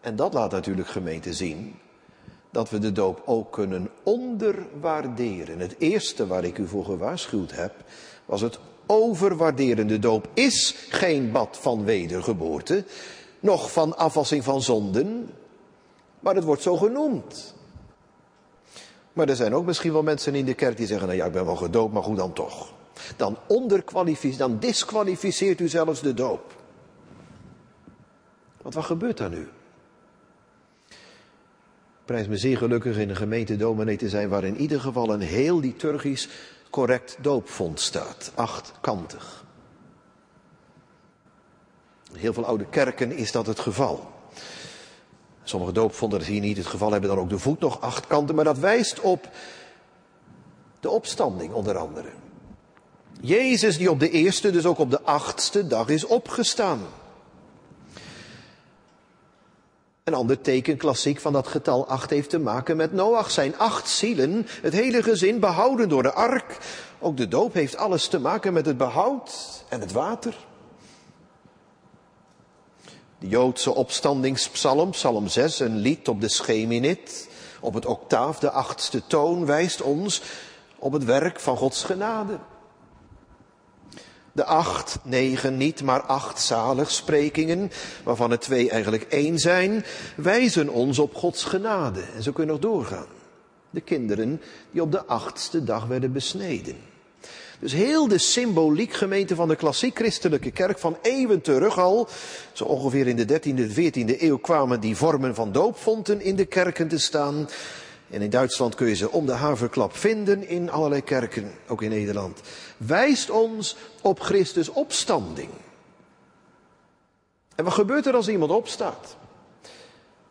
En dat laat natuurlijk gemeente zien dat we de doop ook kunnen onderwaarderen. Het eerste waar ik u voor gewaarschuwd heb, was het overwaarderen. De doop is geen bad van wedergeboorte, noch van afwassing van zonden, maar het wordt zo genoemd. Maar er zijn ook misschien wel mensen in de kerk die zeggen, nou ja, ik ben wel gedoopt, maar goed dan toch. Dan onderkwalificeert, dan disqualificeert u zelfs de doop. Want wat gebeurt daar nu? prijs me zeer gelukkig in een gemeente dominee te zijn waar in ieder geval een heel liturgisch correct doopvond staat. Achtkantig. In heel veel oude kerken is dat het geval. Sommige doopvonden dat hier niet het geval hebben dan ook de voet nog acht kanten, maar dat wijst op de opstanding onder andere. Jezus die op de eerste, dus ook op de achtste dag is opgestaan. Een ander teken, klassiek, van dat getal 8 heeft te maken met Noach. Zijn acht zielen, het hele gezin behouden door de ark. Ook de doop heeft alles te maken met het behoud en het water. De Joodse opstandingspsalm, psalm 6, een lied op de scheminit, op het octaaf, de achtste toon, wijst ons op het werk van Gods genade. De acht, negen niet, maar acht zaligsprekingen, waarvan er twee eigenlijk één zijn, wijzen ons op Gods genade. En zo kunnen we nog doorgaan. De kinderen die op de achtste dag werden besneden. Dus heel de symboliek gemeente van de klassiek christelijke kerk van eeuwen terug al, zo ongeveer in de 13e, 14e eeuw kwamen die vormen van doopfonten in de kerken te staan. En in Duitsland kun je ze om de haverklap vinden in allerlei kerken, ook in Nederland. Wijst ons op Christus opstanding. En wat gebeurt er als iemand opstaat?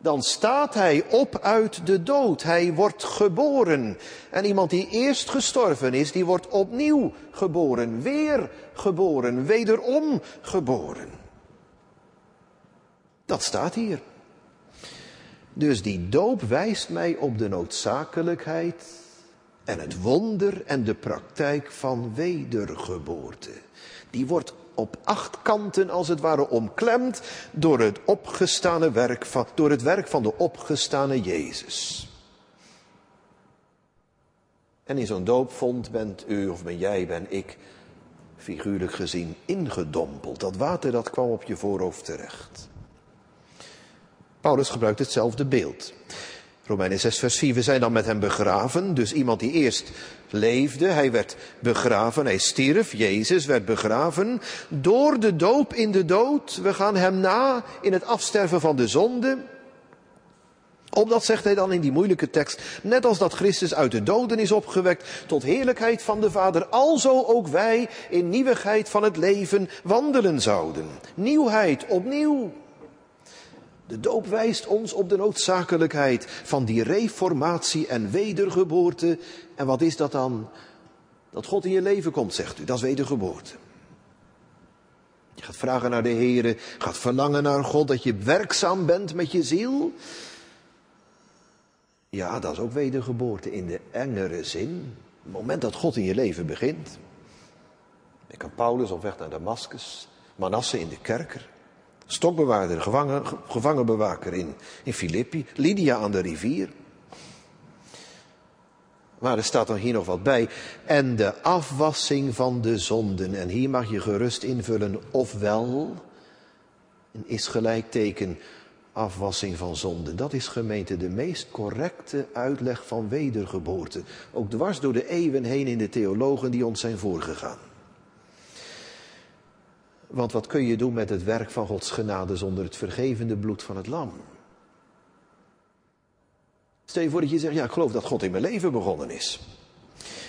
Dan staat hij op uit de dood. Hij wordt geboren. En iemand die eerst gestorven is, die wordt opnieuw geboren. Weer geboren. Wederom geboren. Dat staat hier. Dus die doop wijst mij op de noodzakelijkheid en het wonder en de praktijk van wedergeboorte. Die wordt op acht kanten als het ware omklemd door het opgestane werk van, door het werk van de opgestane Jezus. En in zo'n doopvond bent u of ben jij, ben ik, figuurlijk gezien, ingedompeld. Dat water dat kwam op je voorhoofd terecht. Paulus gebruikt hetzelfde beeld. Romeinen 6, vers 4. We zijn dan met hem begraven. Dus iemand die eerst leefde, hij werd begraven, hij stierf, Jezus werd begraven. Door de doop in de dood, we gaan hem na in het afsterven van de zonde. Omdat, zegt hij dan in die moeilijke tekst, net als dat Christus uit de doden is opgewekt tot heerlijkheid van de Vader, alzo ook wij in nieuwigheid van het leven wandelen zouden. Nieuwheid, opnieuw. De doop wijst ons op de noodzakelijkheid van die reformatie en wedergeboorte. En wat is dat dan? Dat God in je leven komt, zegt u. Dat is wedergeboorte. Je gaat vragen naar de Heer, gaat verlangen naar God, dat je werkzaam bent met je ziel. Ja, dat is ook wedergeboorte in de engere zin. Het moment dat God in je leven begint. Ik kan Paulus op weg naar Damascus, Manasse in de kerker. Stokbewaarder, gevangen, gevangenbewaker in, in Filippi. Lydia aan de rivier. Maar er staat dan hier nog wat bij. En de afwassing van de zonden. En hier mag je gerust invullen. Ofwel, een is gelijkteken afwassing van zonden. Dat is gemeente de meest correcte uitleg van wedergeboorte. Ook dwars door de eeuwen heen in de theologen die ons zijn voorgegaan. Want wat kun je doen met het werk van Gods genade zonder het vergevende bloed van het lam? Stel je voor dat je zegt, ja, ik geloof dat God in mijn leven begonnen is.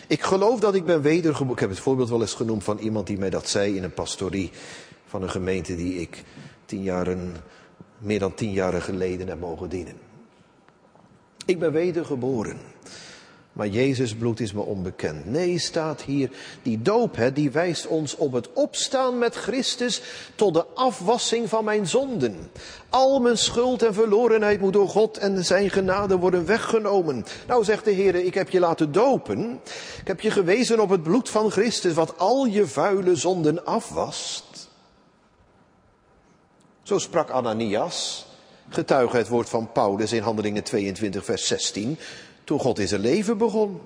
Ik geloof dat ik ben wedergeboren. Ik heb het voorbeeld wel eens genoemd van iemand die mij dat zei in een pastorie van een gemeente die ik tien jaren, meer dan tien jaren geleden heb mogen dienen. Ik ben wedergeboren. Maar Jezus bloed is me onbekend. Nee, staat hier, die doop, hè, die wijst ons op het opstaan met Christus tot de afwassing van mijn zonden. Al mijn schuld en verlorenheid moet door God en zijn genade worden weggenomen. Nou zegt de Heer, ik heb je laten dopen. Ik heb je gewezen op het bloed van Christus, wat al je vuile zonden afwast. Zo sprak Ananias, getuige het woord van Paulus in Handelingen 22, vers 16 toen God in zijn leven begon.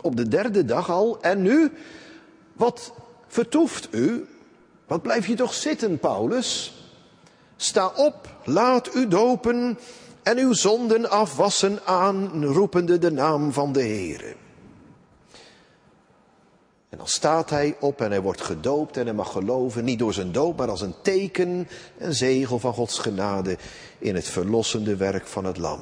Op de derde dag al. En nu, wat vertoeft u? Wat blijf je toch zitten, Paulus? Sta op, laat u dopen en uw zonden afwassen aan, roepende de naam van de Heere. En dan staat hij op en hij wordt gedoopt en hij mag geloven, niet door zijn doop, maar als een teken, een zegel van Gods genade in het verlossende werk van het lam.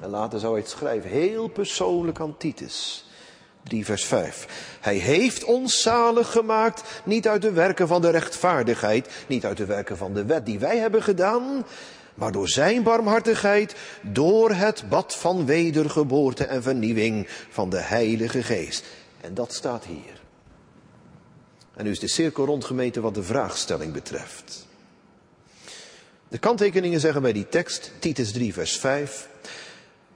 En later zou hij het schrijven, heel persoonlijk aan Titus. 3 vers 5. Hij heeft ons zalig gemaakt, niet uit de werken van de rechtvaardigheid, niet uit de werken van de wet die wij hebben gedaan, maar door zijn barmhartigheid, door het bad van wedergeboorte en vernieuwing van de Heilige Geest. En dat staat hier. En nu is de cirkel rondgemeten wat de vraagstelling betreft. De kanttekeningen zeggen bij die tekst, Titus 3 vers 5,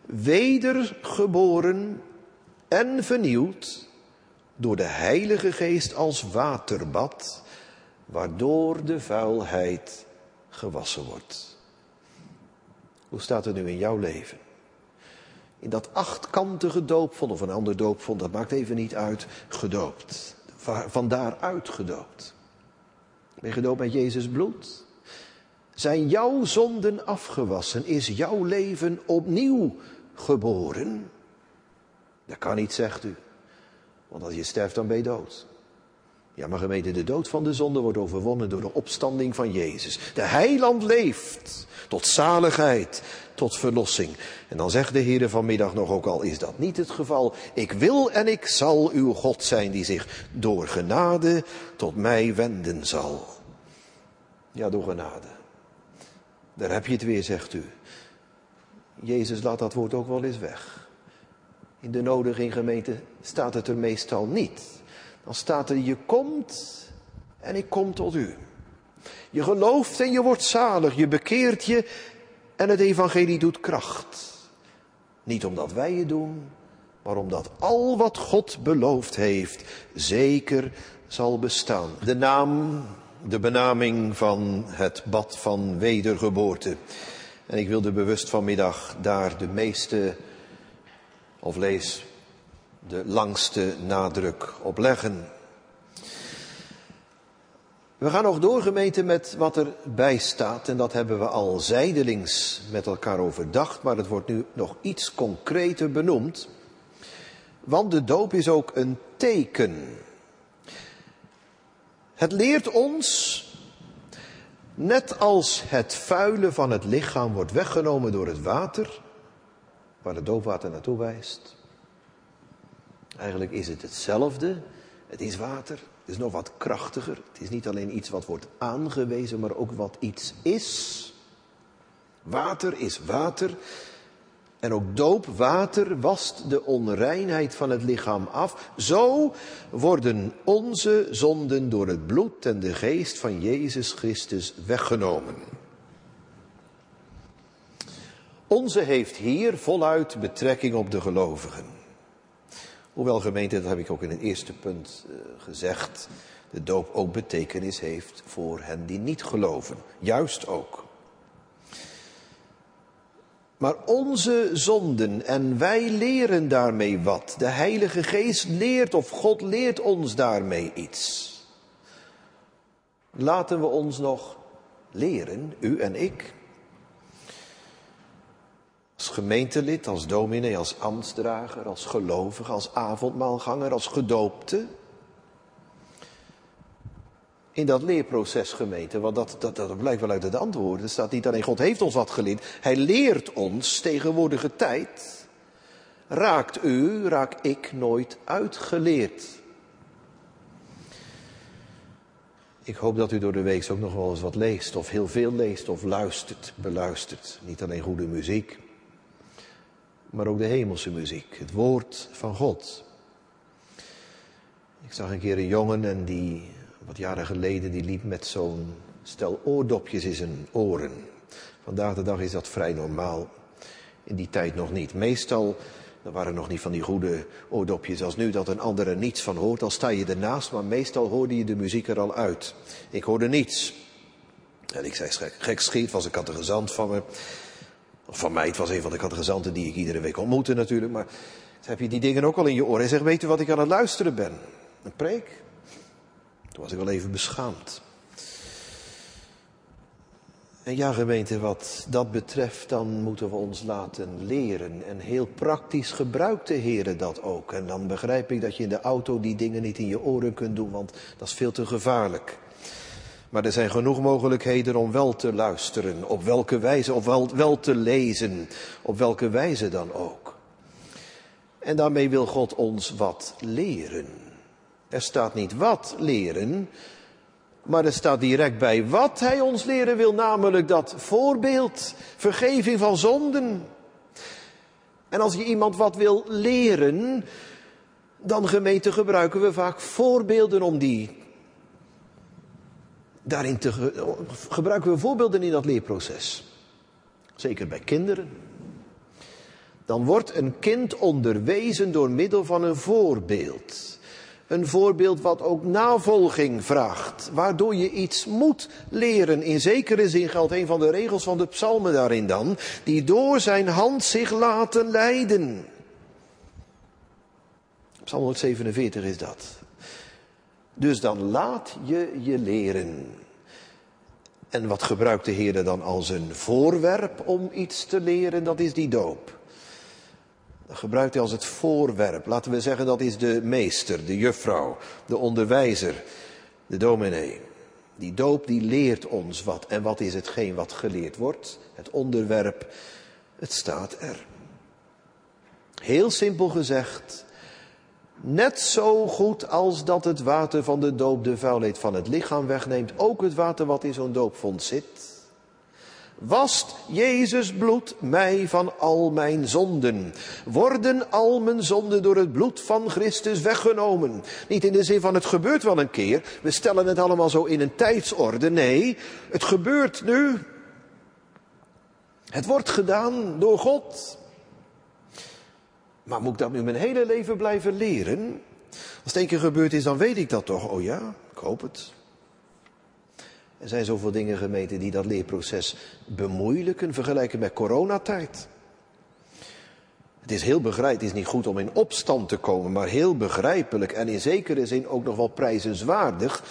wedergeboren en vernieuwd door de Heilige Geest als waterbad, waardoor de vuilheid gewassen wordt. Hoe staat het nu in jouw leven? In dat achtkantige doopvond of een ander doopvond, dat maakt even niet uit, gedoopt. Van daaruit gedoopt. Ben je gedoopt met Jezus bloed? Zijn jouw zonden afgewassen? Is jouw leven opnieuw geboren? Dat kan niet, zegt u. Want als je sterft, dan ben je dood. Ja, maar gemeente, de dood van de zonde wordt overwonnen door de opstanding van Jezus. De heiland leeft tot zaligheid, tot verlossing. En dan zegt de Heer vanmiddag nog ook al, is dat niet het geval. Ik wil en ik zal uw God zijn die zich door genade tot mij wenden zal. Ja, door genade. Daar heb je het weer, zegt u. Jezus laat dat woord ook wel eens weg. In de nodiging gemeente staat het er meestal niet. Dan staat er, je komt en ik kom tot u. Je gelooft en je wordt zalig, je bekeert je en het evangelie doet kracht. Niet omdat wij het doen, maar omdat al wat God beloofd heeft zeker zal bestaan. De naam, de benaming van het bad van wedergeboorte. En ik wilde bewust vanmiddag daar de meeste Of lees de langste nadruk op leggen. We gaan nog door, gemeente, met wat erbij staat. En dat hebben we al zijdelings met elkaar overdacht. Maar het wordt nu nog iets concreter benoemd. Want de doop is ook een teken. Het leert ons, net als het vuile van het lichaam wordt weggenomen door het water, waar het doopwater naartoe wijst. Eigenlijk is het hetzelfde. Het is water, het is nog wat krachtiger. Het is niet alleen iets wat wordt aangewezen, maar ook wat iets is. Water is water. En ook doopwater wast de onreinheid van het lichaam af. Zo worden onze zonden door het bloed en de geest van Jezus Christus weggenomen. Onze heeft hier voluit betrekking op de gelovigen. Hoewel gemeente, dat heb ik ook in het eerste punt uh, gezegd, de doop ook betekenis heeft voor hen die niet geloven. Juist ook. Maar onze zonden, en wij leren daarmee wat. De Heilige Geest leert of God leert ons daarmee iets. Laten we ons nog leren, u en ik. Als gemeentelid, als dominee, als ambtsdrager, als gelovige, als avondmaalganger, als gedoopte in dat leerproces gemeente. Want dat, dat, dat blijkt wel uit het antwoord. Er staat niet alleen God heeft ons wat geleerd. Hij leert ons tegenwoordige tijd. Raakt u, raak ik nooit uitgeleerd. Ik hoop dat u door de week ook nog wel eens wat leest. Of heel veel leest of luistert, beluistert. Niet alleen goede muziek. Maar ook de hemelse muziek. Het woord van God. Ik zag een keer een jongen en die wat jaren geleden, die liep met zo'n stel oordopjes in zijn oren. Vandaag de dag is dat vrij normaal. In die tijd nog niet. Meestal, er waren nog niet van die goede oordopjes als nu, dat een ander er niets van hoort. Dan sta je ernaast, maar meestal hoorde je de muziek er al uit. Ik hoorde niets. En ik zei, gek, schiet, was een kattegezant van me. Van mij, het was een van de kattegezanten die ik iedere week ontmoette natuurlijk. Maar heb je die dingen ook al in je oren. En zeg, weet u wat ik aan het luisteren ben? Een preek? Was ik wel even beschaamd. En ja, gemeente, wat dat betreft, dan moeten we ons laten leren. En heel praktisch gebruikt de Heer dat ook. En dan begrijp ik dat je in de auto die dingen niet in je oren kunt doen, want dat is veel te gevaarlijk. Maar er zijn genoeg mogelijkheden om wel te luisteren, op welke wijze, of wel, wel te lezen, op welke wijze dan ook. En daarmee wil God ons wat leren. Er staat niet wat leren, maar er staat direct bij wat hij ons leren wil, namelijk dat voorbeeld, vergeving van zonden. En als je iemand wat wil leren, dan gemeente gebruiken we vaak voorbeelden om die. Daarin te gebruiken we voorbeelden in dat leerproces. Zeker bij kinderen. Dan wordt een kind onderwezen door middel van een voorbeeld. Een voorbeeld wat ook navolging vraagt, waardoor je iets moet leren. In zekere zin geldt een van de regels van de psalmen daarin dan, die door zijn hand zich laten leiden. Psalm 147 is dat. Dus dan laat je je leren. En wat gebruikt de Heer dan als een voorwerp om iets te leren? Dat is die doop. Gebruikt hij als het voorwerp. Laten we zeggen dat is de meester, de juffrouw, de onderwijzer, de dominee. Die doop die leert ons wat. En wat is hetgeen wat geleerd wordt? Het onderwerp, het staat er. Heel simpel gezegd, net zo goed als dat het water van de doop de vuilheid van het lichaam wegneemt, ook het water wat in zo'n doopvond zit, Wast Jezus bloed mij van al mijn zonden? Worden al mijn zonden door het bloed van Christus weggenomen? Niet in de zin van het gebeurt wel een keer. We stellen het allemaal zo in een tijdsorde. Nee, het gebeurt nu. Het wordt gedaan door God. Maar moet ik dat nu mijn hele leven blijven leren? Als het één keer gebeurd is, dan weet ik dat toch. Oh ja, ik hoop het. Er zijn zoveel dingen gemeten die dat leerproces bemoeilijken, vergelijken met coronatijd. Het is heel begrijpelijk, het is niet goed om in opstand te komen, maar heel begrijpelijk en in zekere zin ook nog wel prijzenswaardig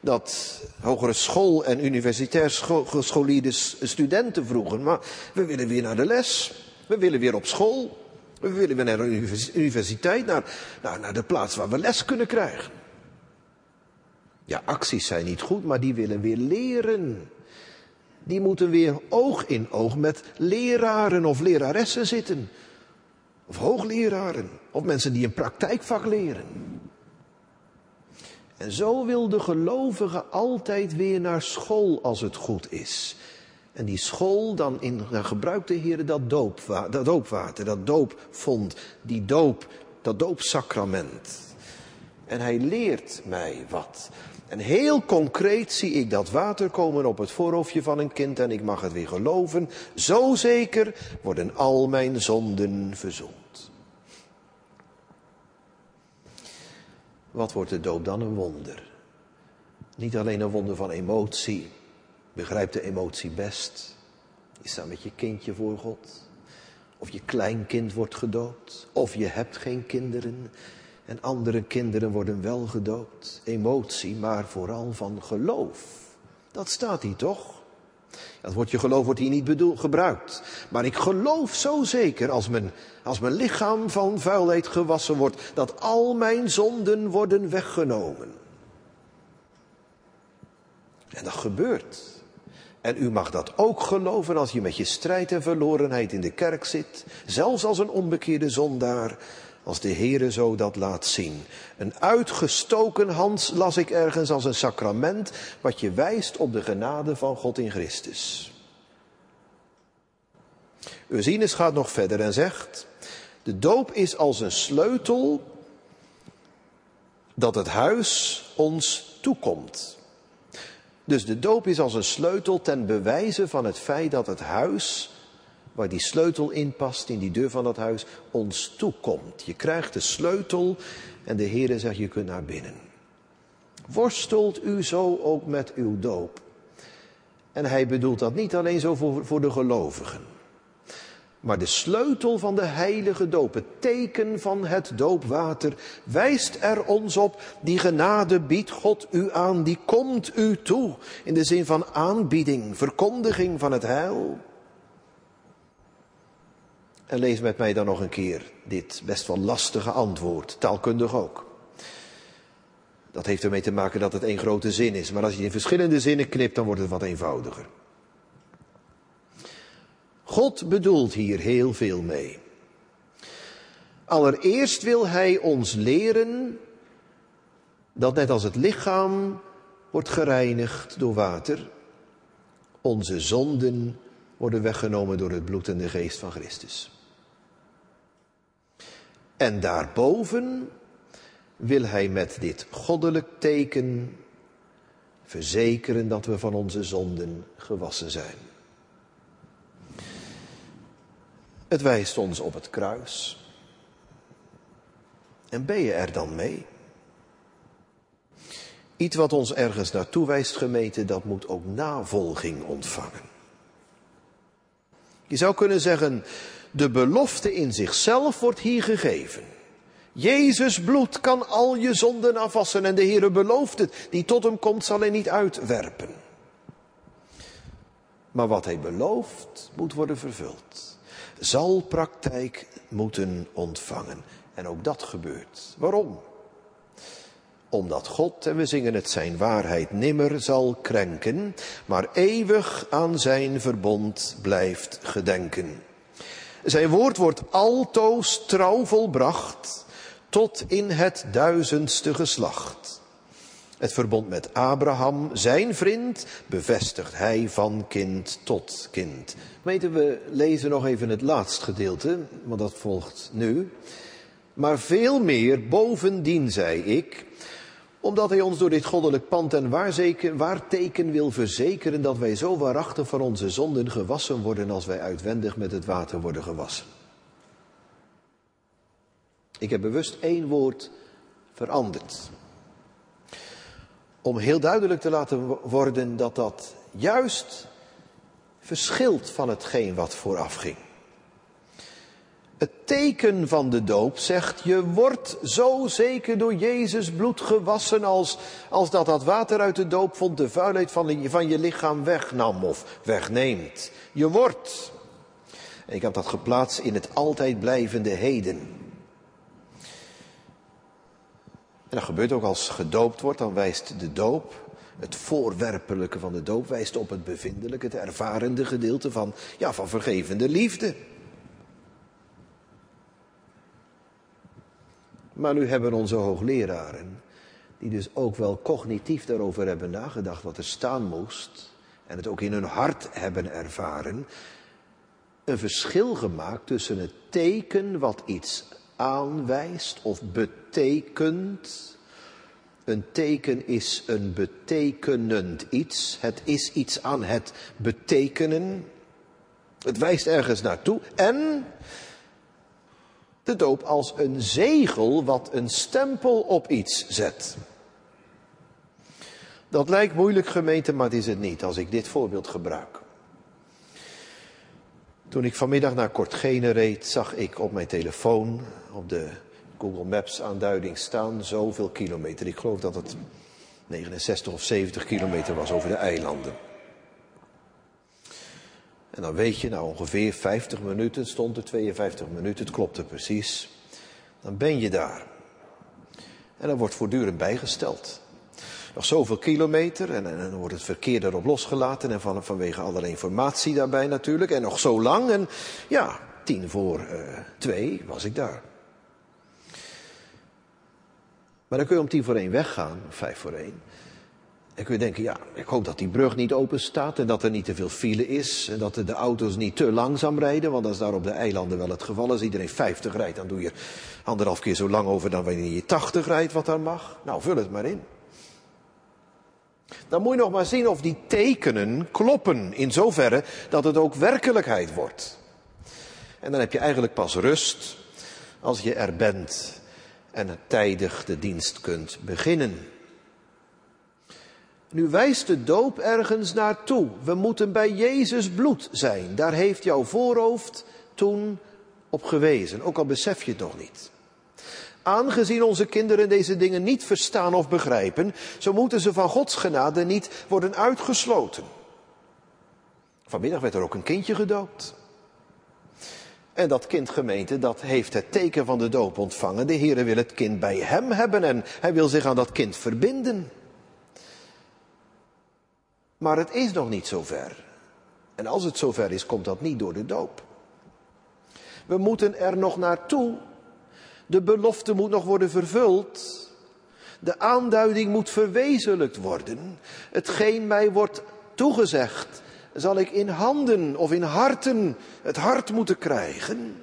dat hogere school en universitair gescholierde studenten vroegen, maar we willen weer naar de les, we willen weer op school, we willen weer naar de universiteit, naar, naar, naar de plaats waar we les kunnen krijgen. Ja, acties zijn niet goed, maar die willen weer leren. Die moeten weer oog in oog met leraren of leraressen zitten. Of hoogleraren. Of mensen die een praktijkvak leren. En zo wil de gelovige altijd weer naar school als het goed is. En die school, dan, in, dan gebruikt de Heer dat, dat doopwater, dat doopvond, die doop, dat doopsacrament. En hij leert mij wat. En heel concreet zie ik dat water komen op het voorhoofdje van een kind en ik mag het weer geloven. Zo zeker worden al mijn zonden verzoend. Wat wordt de doop dan een wonder? Niet alleen een wonder van emotie. Begrijp de emotie best. Je staat met je kindje voor God. Of je kleinkind wordt gedoopt. Of je hebt geen kinderen. En andere kinderen worden wel gedoopt. Emotie, maar vooral van geloof. Dat staat hier toch? Dat woordje geloof wordt hier niet bedoeld, gebruikt. Maar ik geloof zo zeker als mijn, als mijn lichaam van vuilheid gewassen wordt, dat al mijn zonden worden weggenomen. En dat gebeurt. En u mag dat ook geloven als je met je strijd en verlorenheid in de kerk zit, zelfs als een onbekeerde zondaar, als de Heere zo dat laat zien. Een uitgestoken hand las ik ergens als een sacrament wat je wijst op de genade van God in Christus. Ursinus gaat nog verder en zegt, de doop is als een sleutel dat het huis ons toekomt. Dus de doop is als een sleutel ten bewijze van het feit dat het huis waar die sleutel in past, in die deur van dat huis, ons toekomt. Je krijgt de sleutel en de Heer zegt, je kunt naar binnen. Worstelt u zo ook met uw doop? En hij bedoelt dat niet alleen zo voor, voor de gelovigen. Maar de sleutel van de heilige doop, het teken van het doopwater, wijst er ons op. Die genade biedt God u aan, die komt u toe. In de zin van aanbieding, verkondiging van het heil. En lees met mij dan nog een keer dit best wel lastige antwoord, taalkundig ook. Dat heeft ermee te maken dat het één grote zin is, maar als je in verschillende zinnen knipt, dan wordt het wat eenvoudiger. God bedoelt hier heel veel mee. Allereerst wil Hij ons leren dat net als het lichaam wordt gereinigd door water, onze zonden worden weggenomen door het bloed en de geest van Christus. En daarboven wil hij met dit goddelijk teken verzekeren dat we van onze zonden gewassen zijn. Het wijst ons op het kruis. En ben je er dan mee? Iets wat ons ergens naartoe wijst, gemeten, dat moet ook navolging ontvangen. Je zou kunnen zeggen, de belofte in zichzelf wordt hier gegeven. Jezus bloed kan al je zonden afwassen en de Heere belooft het. Die tot hem komt zal hij niet uitwerpen. Maar wat hij belooft moet worden vervuld. Zal praktijk moeten ontvangen. En ook dat gebeurt. Waarom? Omdat God, en we zingen het, zijn waarheid nimmer zal krenken, maar eeuwig aan zijn verbond blijft gedenken. Zijn woord wordt altoos trouw volbracht tot in het duizendste geslacht. Het verbond met Abraham, zijn vriend, bevestigt hij van kind tot kind. Weten we lezen nog even het laatste gedeelte, want dat volgt nu. Maar veel meer bovendien, zei ik, omdat hij ons door dit goddelijk pand en waarteken wil verzekeren dat wij zo waarachtig van onze zonden gewassen worden als wij uitwendig met het water worden gewassen. Ik heb bewust één woord veranderd. Om heel duidelijk te laten worden dat dat juist verschilt van hetgeen wat vooraf ging. Het teken van de doop zegt, je wordt zo zeker door Jezus bloed gewassen als, als dat dat water uit de doop vond de vuilheid van, van je lichaam wegnam of wegneemt. Je wordt. Ik heb dat geplaatst in het altijd blijvende heden. En dat gebeurt ook als gedoopt wordt, dan wijst de doop, het voorwerpelijke van de doop, wijst op het bevindelijke, het ervarende gedeelte van, ja, van vergevende liefde. Maar nu hebben onze hoogleraren, die dus ook wel cognitief daarover hebben nagedacht wat er staan moest, en het ook in hun hart hebben ervaren, een verschil gemaakt tussen het teken wat iets aanwijst of betekent. Een teken is een betekenend iets. Het is iets aan het betekenen. Het wijst ergens naartoe. En de doop als een zegel wat een stempel op iets zet. Dat lijkt moeilijk gemeente, maar het is het niet als ik dit voorbeeld gebruik. Toen ik vanmiddag naar Kortgene reed, zag ik op mijn telefoon, op de Google Maps aanduiding staan, zoveel kilometer. Ik geloof dat het 69 of 70 kilometer was over de eilanden. En dan weet je, nou ongeveer 50 minuten, stond er 52 minuten, het klopte precies. Dan ben je daar. En dan wordt voortdurend bijgesteld. Nog zoveel kilometer en, en, dan wordt het verkeer erop losgelaten en van, vanwege allerlei informatie daarbij natuurlijk. En nog zo lang en ja, tien voor uh, twee was ik daar. Maar dan kun je om tien voor één weggaan, of vijf voor één. En kun denken, ja, ik hoop dat die brug niet open staat en dat er niet te veel file is. En dat de auto's niet te langzaam rijden, want is daar op de eilanden wel het geval. Als iedereen 50 rijdt, dan doe je anderhalf keer zo lang over dan wanneer je 80 rijdt, wat daar mag. Nou, vul het maar in. Dan moet je nog maar zien of die tekenen kloppen in zoverre dat het ook werkelijkheid wordt. En dan heb je eigenlijk pas rust als je er bent en tijdig de dienst kunt beginnen. Nu wijst de doop ergens naartoe. We moeten bij Jezus bloed zijn. Daar heeft jouw voorhoofd toen op gewezen, ook al besef je het nog niet. Aangezien onze kinderen deze dingen niet verstaan of begrijpen, zo moeten ze van Gods genade niet worden uitgesloten. Vanmiddag werd er ook een kindje gedoopt. En dat kindgemeente, dat heeft het teken van de doop ontvangen. De Heer wil het kind bij hem hebben en hij wil zich aan dat kind verbinden. Maar het is nog niet zover. En als het zover is, komt dat niet door de doop. We moeten er nog naartoe. De belofte moet nog worden vervuld. De aanduiding moet verwezenlijkt worden. Hetgeen mij wordt toegezegd, zal ik in handen of in harten het hart moeten krijgen.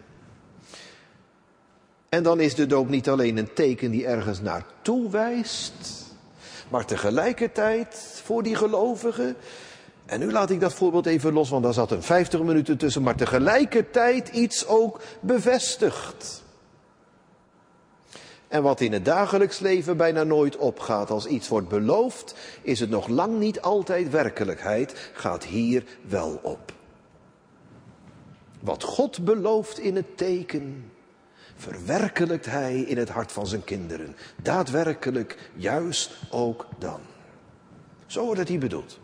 En dan is de doop niet alleen een teken die ergens naartoe wijst, maar tegelijkertijd voor die gelovigen. En nu laat ik dat voorbeeld even los, want daar zat een 50 minuten tussen, maar tegelijkertijd iets ook bevestigt. En wat in het dagelijks leven bijna nooit opgaat als iets wordt beloofd, is het nog lang niet altijd werkelijkheid, gaat hier wel op. Wat God belooft in het teken, verwerkelijkt Hij in het hart van zijn kinderen. Daadwerkelijk, juist ook dan. Zo wordt het hier bedoeld.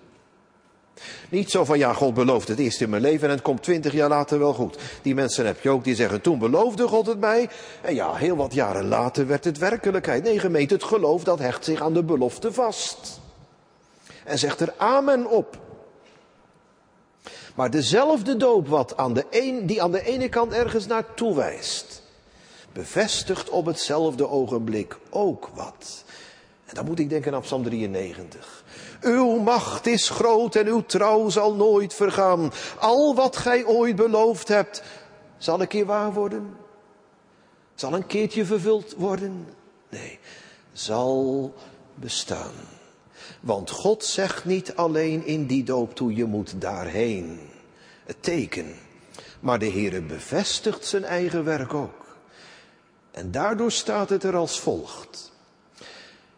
Niet zo van, ja, God belooft het eerst in mijn leven en het komt twintig jaar later wel goed. Die mensen heb je ook die zeggen, toen beloofde God het mij. En ja, heel wat jaren later werd het werkelijkheid. Nee, gemeente, het geloof dat hecht zich aan de belofte vast. En zegt er amen op. Maar dezelfde doop wat aan de een, die aan de ene kant ergens naartoe wijst, bevestigt op hetzelfde ogenblik ook wat. En dan moet ik denken aan Psalm 93. Uw macht is groot en uw trouw zal nooit vergaan. Al wat gij ooit beloofd hebt, zal een keer waar worden? Zal een keertje vervuld worden? Nee, zal bestaan. Want God zegt niet alleen in die doop toe, je moet daarheen. Het teken. Maar de Heere bevestigt zijn eigen werk ook. En daardoor staat het er als volgt.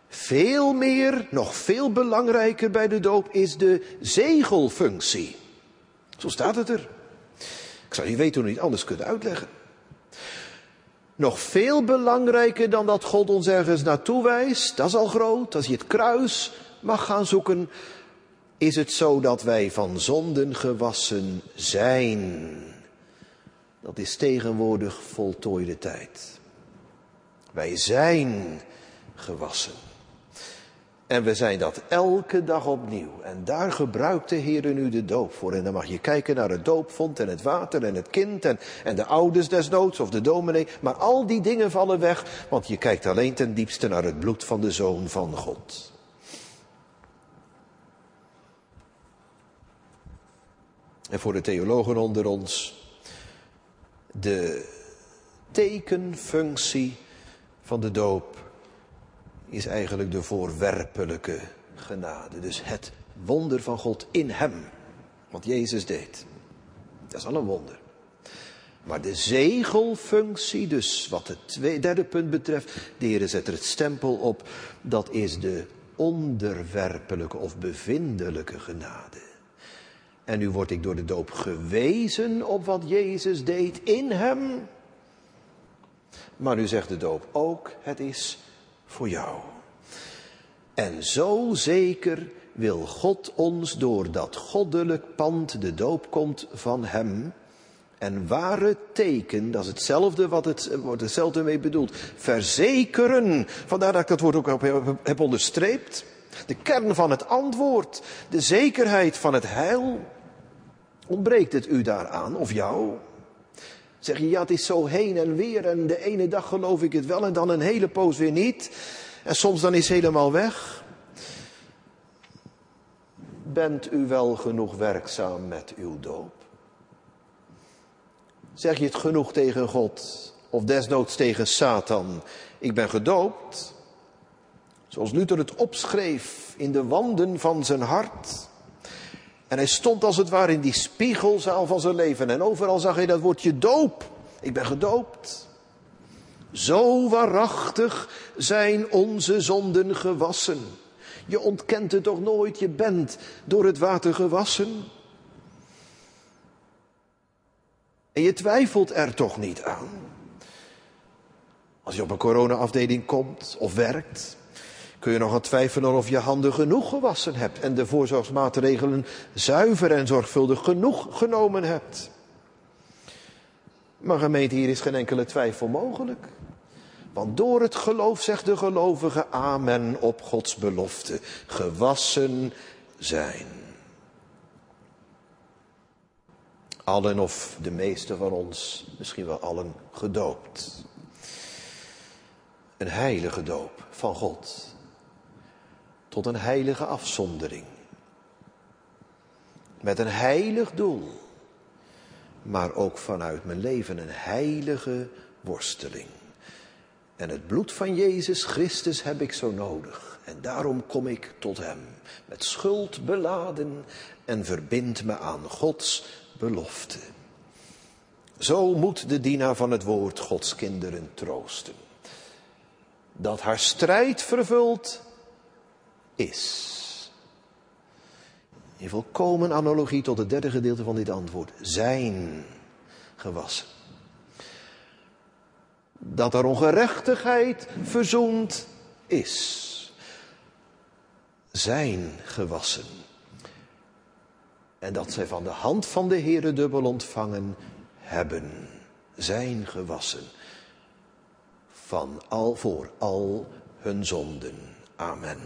Veel meer, nog veel belangrijker bij de doop is de zegelfunctie. Zo staat het er. Ik zou niet weten hoe je het anders kunt uitleggen. Nog veel belangrijker dan dat God ons ergens naartoe wijst, dat is al groot, als je het kruis mag gaan zoeken, is het zo dat wij van zonden gewassen zijn. Dat is tegenwoordig voltooide tijd. Wij zijn gewassen. En we zijn dat elke dag opnieuw. En daar gebruikt de Heer nu de doop voor. En dan mag je kijken naar het doopvond en het water en het kind en, en de ouders desnoods of de dominee. Maar al die dingen vallen weg, want je kijkt alleen ten diepste naar het bloed van de Zoon van God. En voor de theologen onder ons, de tekenfunctie van de doop is eigenlijk de voorwerpelijke genade. Dus het wonder van God in hem. Wat Jezus deed. Dat is al een wonder. Maar de zegelfunctie, dus wat het tweede, derde punt betreft, de Heer zet er het stempel op, dat is de onderwerpelijke of bevindelijke genade. En nu word ik door de doop gewezen op wat Jezus deed in hem. Maar nu zegt de doop ook, het is voor jou. En zo zeker wil God ons door dat goddelijk pand, de doop komt van Hem, en ware teken, dat is hetzelfde wat het wordt hetzelfde mee bedoeld, verzekeren. Vandaar dat ik dat woord ook heb onderstreept. De kern van het antwoord, de zekerheid van het heil. Ontbreekt het u daaraan of jou? Zeg je, ja, het is zo heen en weer en de ene dag geloof ik het wel en dan een hele poos weer niet. En soms dan is het helemaal weg. Bent u wel genoeg werkzaam met uw doop? Zeg je het genoeg tegen God of desnoods tegen Satan? Ik ben gedoopt. Zoals Luther het opschreef in de wanden van zijn hart. En hij stond als het ware in die spiegelzaal van zijn leven. En overal zag hij dat woordje doop. Ik ben gedoopt. Zo waarachtig zijn onze zonden gewassen. Je ontkent het toch nooit, je bent door het water gewassen. En je twijfelt er toch niet aan. Als je op een corona-afdeling komt of werkt, kun je nog aan twijfelen of je handen genoeg gewassen hebt en de voorzorgsmaatregelen zuiver en zorgvuldig genoeg genomen hebt. Maar gemeente, hier is geen enkele twijfel mogelijk. Want door het geloof zegt de gelovige amen op Gods belofte. Gewassen zijn. Allen of de meeste van ons, misschien wel allen, gedoopt. Een heilige doop van God. Tot een heilige afzondering. Met een heilig doel. Maar ook vanuit mijn leven een heilige worsteling. En het bloed van Jezus Christus heb ik zo nodig. En daarom kom ik tot Hem, met schuld beladen en verbind me aan Gods belofte. Zo moet de dienaar van het woord Gods kinderen troosten. Dat haar strijd vervuld is. In volkomen analogie tot het derde gedeelte van dit antwoord. Zijn gewassen dat er ongerechtigheid verzoend is. Zijn gewassen. En dat zij van de hand van de Heere dubbel ontvangen hebben. Zijn gewassen. Van al voor al hun zonden. Amen.